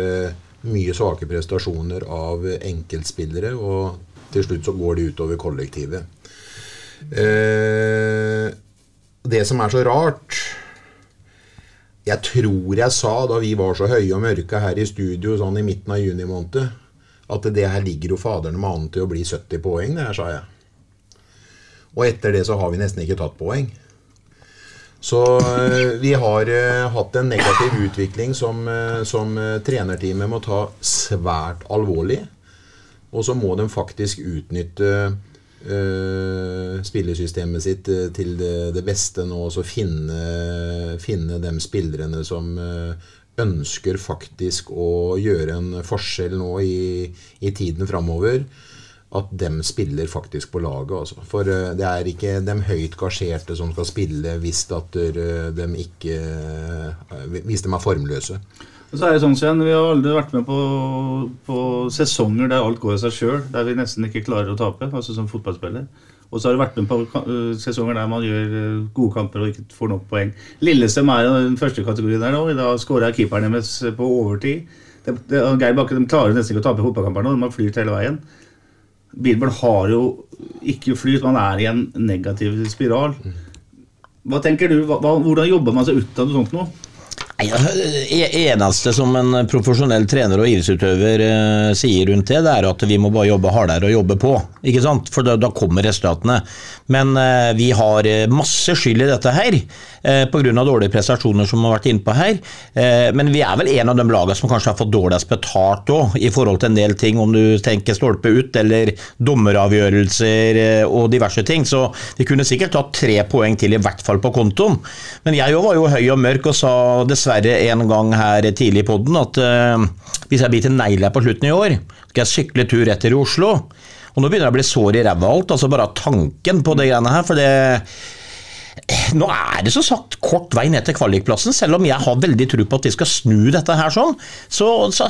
mye svake prestasjoner av enkeltspillere, og til slutt så går det utover kollektivet. Eh, det som er så rart Jeg tror jeg sa da vi var så høye og mørke her i studio sånn i midten av juni måned, at det her ligger jo faderne med an til å bli 70 poeng, det her, sa jeg. Og etter det så har vi nesten ikke tatt poeng. Så eh, vi har uh, hatt en negativ utvikling som, uh, som trenerteamet må ta svært alvorlig. Og så må de faktisk utnytte eh, spillesystemet sitt eh, til det, det beste nå, og finne, finne de spillerne som eh, ønsker faktisk å gjøre en forskjell nå i, i tiden framover at dem spiller faktisk på laget. Altså. For det er ikke de høyt gasjerte som skal spille hvis de ikke Hvis de er formløse. Og så er det sånn, Sven, Vi har aldri vært med på, på sesonger der alt går av seg sjøl, der vi nesten ikke klarer å tape, altså som fotballspiller. Og så har du vært med på øh, sesonger der man gjør øh, gode kamper og ikke får nok poeng. Lillestrøm er den første kategorien der nå. I dag skåra keeperen deres på overtid. Det, det, Geir Bakke de klarer nesten ikke å tape fotballkamper nå. De har flyrt hele veien. Bilborn har jo ikke flyt, man er i en negativ spiral. Hva tenker du? Hva, hvordan jobber man seg ut av noe sånt nå? Det eneste som en profesjonell trener og idrettsutøver eh, sier rundt det, det er at vi må bare jobbe hardere og jobbe på. ikke sant? For da, da kommer resultatene. Men eh, vi har eh, masse skyld i dette her, eh, pga. dårlige prestasjoner som har vært innpå her. Eh, men vi er vel en av de lagene som kanskje har fått dårligst betalt òg, i forhold til en del ting, om du tenker stolpe ut eller dommeravgjørelser eh, og diverse ting. Så vi kunne sikkert tatt tre poeng til, i hvert fall på kontoen. Men jeg var jo høy og mørk og sa dessverre en gang her tidlig i podden at uh, hvis jeg biter negler på slutten i år, skal jeg sykle tur rett til Oslo. Og nå begynner jeg å bli sår i ræva alt, altså bare tanken på det greiene her. for det nå er det som sagt kort vei ned til kvalikplassen, selv om jeg har veldig tro på at de skal snu dette her sånn. Så, så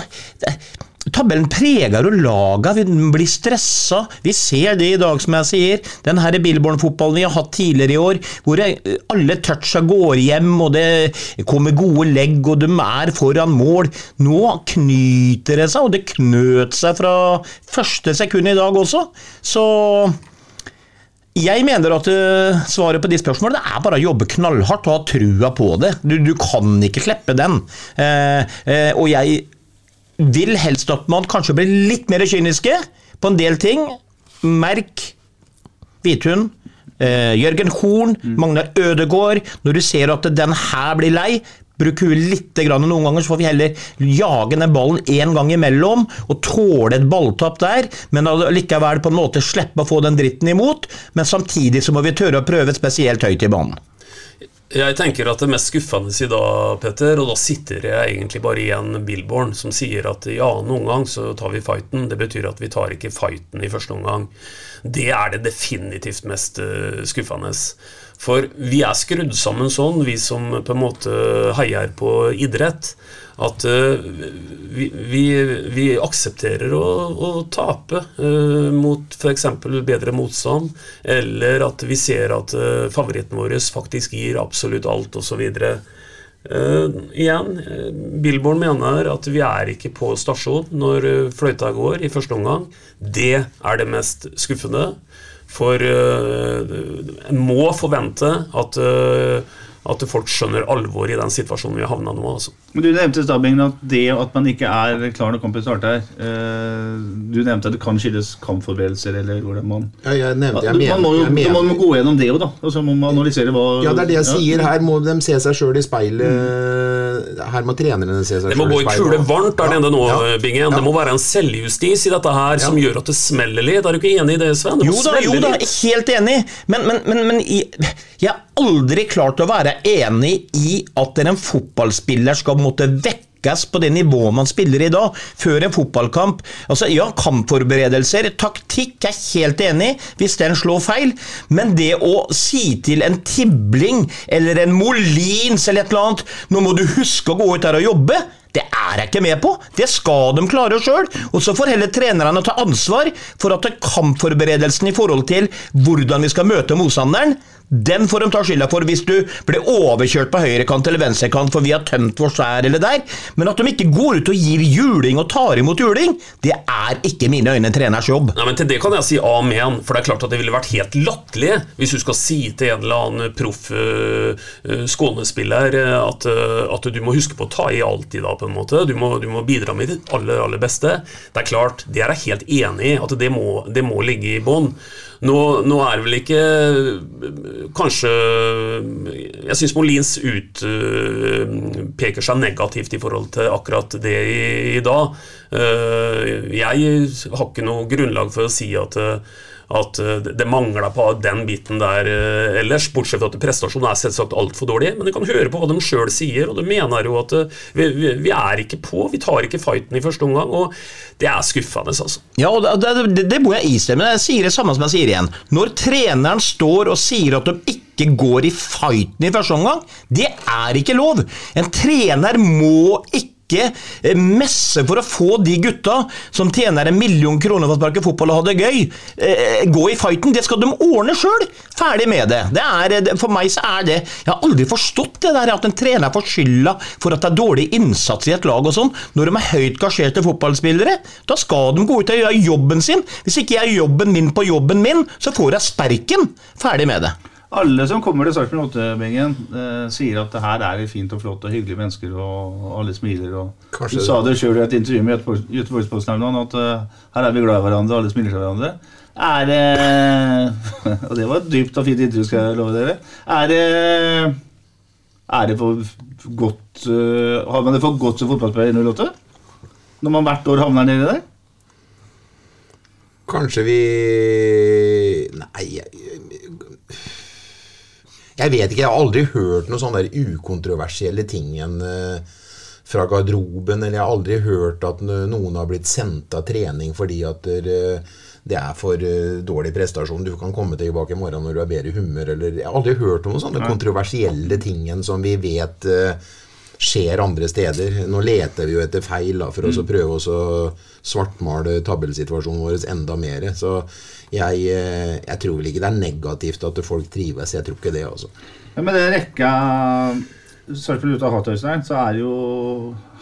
Tabellen preger jo laga, vi blir stressa. Vi ser det i dag, som jeg sier. Den her Billborn-fotballen vi har hatt tidligere i år, hvor alle toucha går hjem, og det kommer gode legg, og de er foran mål. Nå knyter det seg, og det knøt seg fra første sekund i dag også. Så jeg mener at uh, svaret på de spørsmålene er bare å jobbe knallhardt og ha trua på det. Du, du kan ikke slippe den. Eh, eh, og jeg vil helst at man kanskje blir litt mer kyniske på en del ting. Merk Hvithund. Jørgen Horn, Magnar Ødegård. Når du ser at den her blir lei, Bruk huet litt grann noen ganger, så får vi heller jage den ballen én gang imellom og tåle et balltap der, men likevel på en måte slippe å få den dritten imot. Men samtidig så må vi tørre å prøve spesielt høyt i banen. Jeg tenker at det mest skuffende i dag, Petter, og da sitter jeg egentlig bare igjen Billborn, som sier at ja, noen gang så tar vi fighten. Det betyr at vi tar ikke fighten i første omgang. Det er det definitivt mest uh, skuffende. For vi er skrudd sammen sånn, vi som på en måte heier på idrett, at uh, vi, vi, vi, aksepterer å, å tape uh, mot f.eks. bedre motstand, eller at vi ser at uh, favoritten vår faktisk gir absolutt alt, osv. Uh, igjen, Billborn mener at vi er ikke på stasjon når fløyta går i første omgang. Det er det mest skuffende. For en må forvente at, at folk skjønner alvor i den situasjonen vi har havna nå. Altså. Men Du nevnte Stabingen at det at man ikke er klar når kampen starter Du nevnte at det kan skyldes kampforberedelser eller hvordan man Ja, jeg nevnte, jeg man, må jo jeg mener. man må gå gjennom det òg, da. Og så må man analysere hva Ja, det er det jeg sier. Her må de se seg sjøl i speilet. Her må trenerne se seg sjøl i speilet. Det må gå i kule varmt det nede nå, Ja. Bingen. Det må være en selvjustis i dette her som gjør at det smeller litt. Er du ikke enig i det, Sven? Det Jo da, jo da, helt enig. Men, men, men, men jeg har aldri klart å være enig i at en fotballspiller skal måtte vekkes på det nivået man spiller i dag, før en fotballkamp. Altså, Ja, kampforberedelser, taktikk jeg er helt enig hvis den slår feil, men det å si til en Tibling eller en Molins eller et eller annet Nå må du huske å gå ut her og jobbe. Det er jeg ikke med på. Det skal de klare sjøl. Og så får heller trenerne ta ansvar for at kampforberedelsen i forhold til hvordan vi skal møte motstanderen, den får de ta skylda for hvis du blir overkjørt på høyrekant eller venstrekant for vi har tømt vår skjær eller der. Men at de ikke går ut og gir juling og tar imot juling, det er ikke mine øyne treners jobb. Nei, men Til det kan jeg si amen, for det er klart at det ville vært helt latterlig hvis du skal si til en eller annen proff uh, uh, skånespiller uh, at, at du må huske på å ta i alltid, da, på en måte. Du må, du må bidra med ditt aller, aller beste. Det er klart, det er jeg helt enig i, at det må, det må ligge i bånn. Nå, nå er det vel ikke Kanskje Jeg syns Molins utpeker seg negativt i forhold til akkurat det i, i dag. Eh, jeg har ikke noe grunnlag for å si at eh, at eh, det mangler på den biten der eh, ellers, bortsett fra at prestasjonen er selvsagt altfor dårlig. Men du kan høre på hva de sjøl sier, og de mener jo at eh, vi, vi, vi er ikke på. Vi tar ikke fighten i første omgang, og det er skuffende, altså. Ja, og det, det, det må jeg istemme. Jeg sier det samme som jeg sier igjen. Når treneren står og sier at de ikke går i fighten i første omgang, det er ikke lov. En trener må ikke ikke eh, messe for å få de gutta som tjener en million kroner for å sparke fotball og ha det gøy, eh, gå i fighten. Det skal de ordne sjøl. Ferdig med det. det er, eh, for meg så er det Jeg har aldri forstått det der at en trener får skylda for at det er dårlig innsats i et lag og sånn. Når de er høyt gasjerte fotballspillere, da skal de gå ut og gjøre jobben sin. Hvis ikke jeg gjør jobben min på jobben min, så får jeg sperken. Ferdig med det. Alle som kommer til Sarpsborg 8-bengen, eh, sier at det her er fint og flott og hyggelige mennesker, og alle smiler. og Kanskje Du sa det sjøl i et intervju med Göteborgs- Göteborgsposten at uh, her er vi glad i hverandre, alle smiler til hverandre. Er det Og det var et dypt og fint intervju, skal jeg love dere. Er det Er det for godt uh, Har man det for godt som fotballspiller i 08? Når man hvert år havner nedi der? Kanskje vi Nei jeg, jeg vet ikke. Jeg har aldri hørt noen sånne der ukontroversielle ting eh, fra garderoben. Eller jeg har aldri hørt at noen har blitt sendt av trening fordi at eh, det er for eh, dårlig prestasjon. Du kan komme tilbake i morgen når du er bedre i humør. Eller, jeg har aldri hørt om noen sånne kontroversielle ting som vi vet skjer andre steder. Nå leter vi jo etter feil da, for oss å prøve å svartmale tabellsituasjonen vår enda mer. Så jeg, eh, jeg tror vel ikke det er negativt at folk trives. Jeg tror ikke det, altså. Ja, med den rekka Sarpsborg ute av hatt, Øystein, så er jo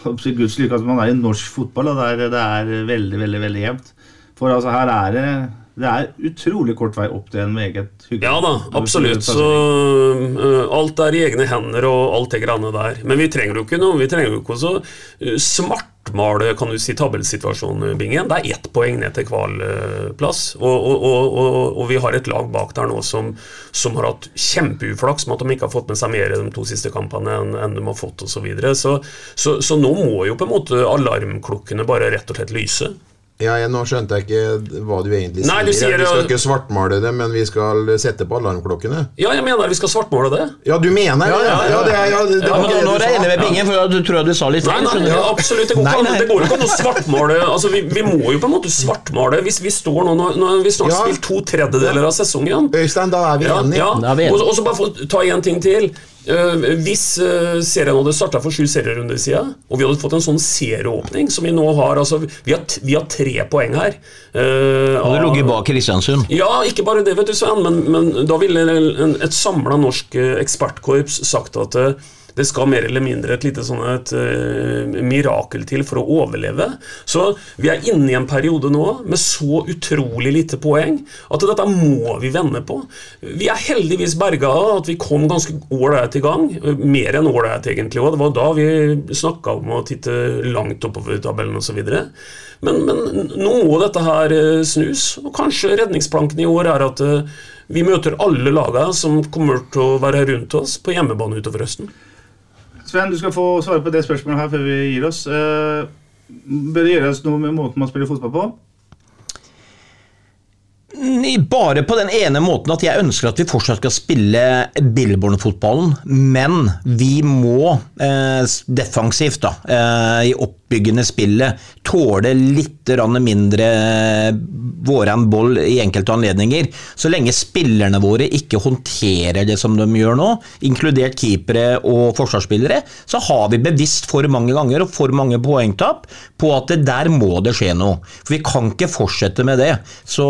Guds lykke at man er i norsk fotball, og der det er veldig, veldig veldig jevnt. For altså, her er det det er utrolig kort vei opp til en meget hyggelig Ja da, absolutt. Så uh, alt er i egne hender og alt det greiene der. Men vi trenger jo ikke noe, vi trenger jo ikke å svartmale kan du si, tabellsituasjonen, Bingen. Det er ett poeng ned til kvalplass. Og, og, og, og, og vi har et lag bak der nå som, som har hatt kjempeuflaks med at de ikke har fått med seg mer i de to siste kampene enn, enn de har fått osv. Så, videre. så, så Så nå må jo på en måte alarmklokkene bare rett og slett lyse. Ja, jeg, Nå skjønte jeg ikke hva du egentlig Nei, sier. du sier vi skal ikke svartmale det, men vi skal sette på alarmklokkene. Ja, jeg mener vi skal svartmale det. Ja, du mener ja, ja, ja. det er, ja, det, det Ja, men det nå regner er jeg med Bingen, for du tror jeg du sa litt feil. nei, nei, ja, absolutt. Det går, Nei, ikke an, nei. det går ikke an å svartmale. Altså, vi, vi må jo på en måte svartmale hvis vi står nå Nå nå vi snart Ja. spilt to tredjedeler av sesongen. Øystein, da er vi Ja, enige. ja. Vi enige. Og, og så bare få ta én ting til. Eh, hvis uh, serien hadde starta for sju serierunder siden, og vi hadde fått en sånn serieåpning som vi nå har altså, Vi har, vi har tre poeng her. Uh, Hadde ligget bak Kristiansund. ja, ikke bare det, vet du, Svein. men, men da ville en, et samla norsk eh, ekspertkorps sagt at eh, det skal mer eller mindre et lite sånn et uh, mirakel til for å overleve. Så vi er inne i en periode nå med så utrolig lite poeng at dette må vi vende på. Vi er heldigvis berga av at vi kom ganske ålreit i gang. Mer enn ålreit, egentlig Og Det var da vi snakka om å titte langt oppover tabellen osv. Men, men nå må dette her eh, snus, og kanskje redningsplanken i år er at eh, vi møter alle lagene som kommer til å være rundt oss på hjemmebane utover høsten. Sven, du skal få svare på det spørsmålet her før vi gir oss. Eh, bør det gjøres noe med måten man spiller fotball på? Bare på den ene måten at jeg ønsker at vi fortsatt skal spille Billborn-fotballen, men vi må eh, defensivt, da, eh, i oppbyggende spillet, tåle litt mindre våren boll i enkelte anledninger. Så lenge spillerne våre ikke håndterer det som de gjør nå, inkludert keepere og forsvarsspillere, så har vi bevisst for mange ganger og for mange poengtap på at det der må det skje noe. For vi kan ikke fortsette med det. Så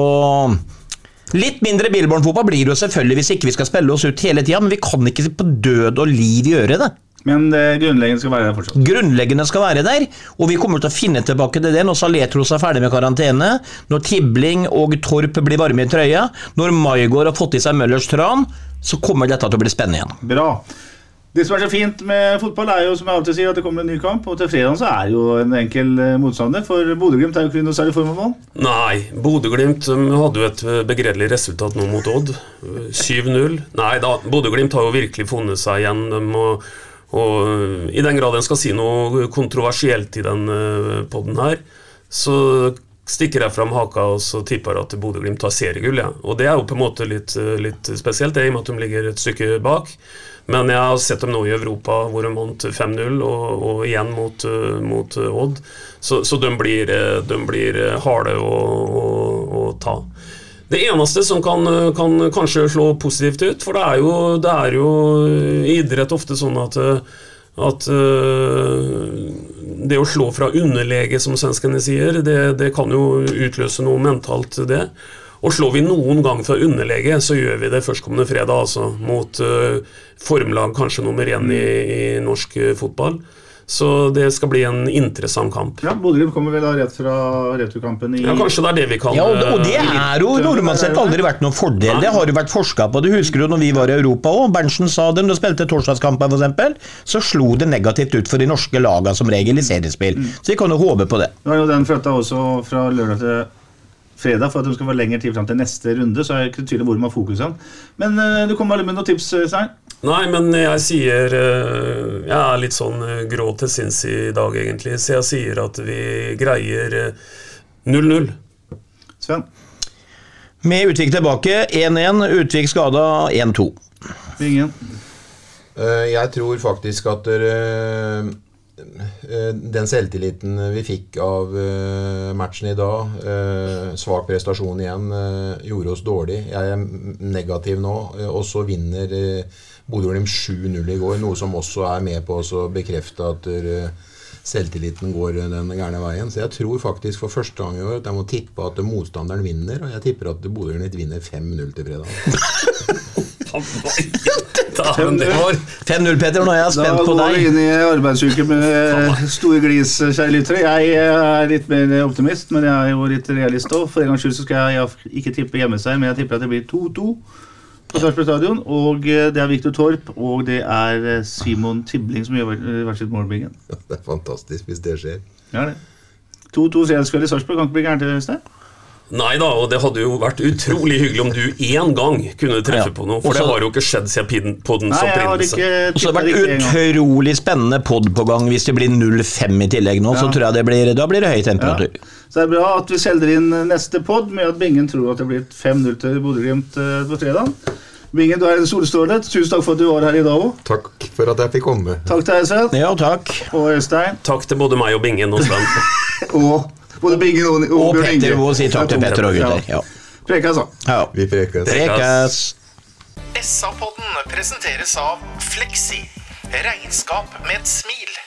Litt mindre Billborn-fotball blir det jo selvfølgelig hvis ikke vi skal spille oss ut hele tida, men vi kan ikke på død og liv gjøre det. Men det grunnleggende skal være der fortsatt. Grunnleggende skal være der, og vi kommer til å finne tilbake til det når Saletros er ferdig med karantene, når Tibling og Torp blir varme i trøya, når Maigård har fått i seg Møllers tran, så kommer dette til å bli spennende igjen. Bra. Det som er så fint med fotball, er jo som jeg alltid sier at det kommer en ny kamp. Og til fredag så er det jo en enkel eh, motstander, for Bodø-Glimt er jo ikke noe særlig form av mål. Nei, Bodø-Glimt hadde jo et uh, begredelig resultat nå mot Odd. Uh, 7-0. Nei da, Bodø-Glimt har jo virkelig funnet seg igjen. De må, og uh, I den grad en skal si noe kontroversielt i den poden podden her, så stikker jeg fram haka og så tipper at Bodø-Glimt tar seriegull. Ja. Og det er jo på en måte litt, uh, litt spesielt, i og med at de ligger et stykke bak. Men jeg har sett dem nå i Europa hvor de vant 5-0, og, og igjen mot, mot Odd. Så, så de, blir, de blir harde å, å, å ta. Det eneste som kan, kan kanskje slå positivt ut, for det er jo, det er jo i idrett ofte sånn at uh, at øh, det å slå fra underlege, som svenskene sier, det, det kan jo utløse noe mentalt, det. Og slår vi noen gang fra underlege, så gjør vi det førstkommende fredag, altså. Mot formlag kanskje nummer én i, i norsk fotball. Så det skal bli en interessant kamp. Ja, Bodø-Glimt kommer vel da rett fra returkampen i Ja, Kanskje det er det vi kan Ja, og, og det eh, er jo normalt sett aldri vært noen fordel. Det har jo vært forska på. Du husker jo når vi var i Europa òg. Berntsen sa det når du spilte torsdagskamper f.eks. Så slo det negativt ut for de norske lagene som regel i seriespill. Så vi kan jo håpe på det. Ja, er jo den flytta også fra lørdag til fredag for at de skal få lengre tid fram til neste runde. Så er det ikke tydelig hvor de har fokuset. Men uh, du kommer bare med noen tips, Svein? Nei, men jeg sier eh, Jeg er litt sånn eh, grå til sinns i dag, egentlig. Så jeg sier at vi greier eh, 0-0. Sven? Med Utvik tilbake 1-1, Utvik skada 1-2. Ingen? Eh, Jeg tror faktisk at dere, eh, den selvtilliten vi fikk av eh, matchen i dag, eh, svak prestasjon igjen, eh, gjorde oss dårlig. Jeg er negativ nå, eh, og så vinner eh, Bodø-Glimt 7-0 i går, noe som også er med på å bekrefte at selvtilliten går den gærne veien. Så jeg tror faktisk for første gang i år at jeg må tippe at motstanderen vinner, og jeg tipper at Bodø-Glimt vinner 5-0 til fredag. Dæven, det var 5-0, Petter. Nå er jeg spent på går vi inn i arbeidsuke med store glis, kjære lyttere. Jeg er litt mer optimist, men jeg er jo litt realist òg. For en gangs skyld skal jeg ikke tippe hjemmeseier, men jeg tipper at det blir 2-2 på Sarpsborg stadion. Og eh, det er Viktor Torp, og det er eh, Simon Tibling som gjør hvert sitt målbingen. Det er fantastisk hvis det skjer. Ja, det. 2-2 fredagskveld i Sarpsborg kan ikke bli gærent, Øystein? Nei da, og det hadde jo vært utrolig hyggelig om du én gang kunne treffe Ja. på noe. For Også- det har jo ikke skjedd siden har opprinnelse. Og så har det har vært utrolig spennende pod på gang hvis det blir 0-5 i tillegg nå. Så tror jeg det blir, da blir det høy temperatur. Ja. Så det er bra at vi selger inn neste pod med at Bingen tror at det blir 5-0 til Bodø-Glimt eh, på fredag. Bingen, du er en solstråle. Tusen takk for at du var her i dag òg. Takk for at jeg fikk komme. Takk til deg, Sven. Ja, takk. Og Øystein. Takk til både meg og Bingen og Sven. Og både Bingen og, og, Og Bjørn Petter Moe sier takk til Petter og gutter. Ja. Prekas, da. Ja. Vi prekes. Prekes. SA-podden presenteres av Fleksi. Regnskap med et smil.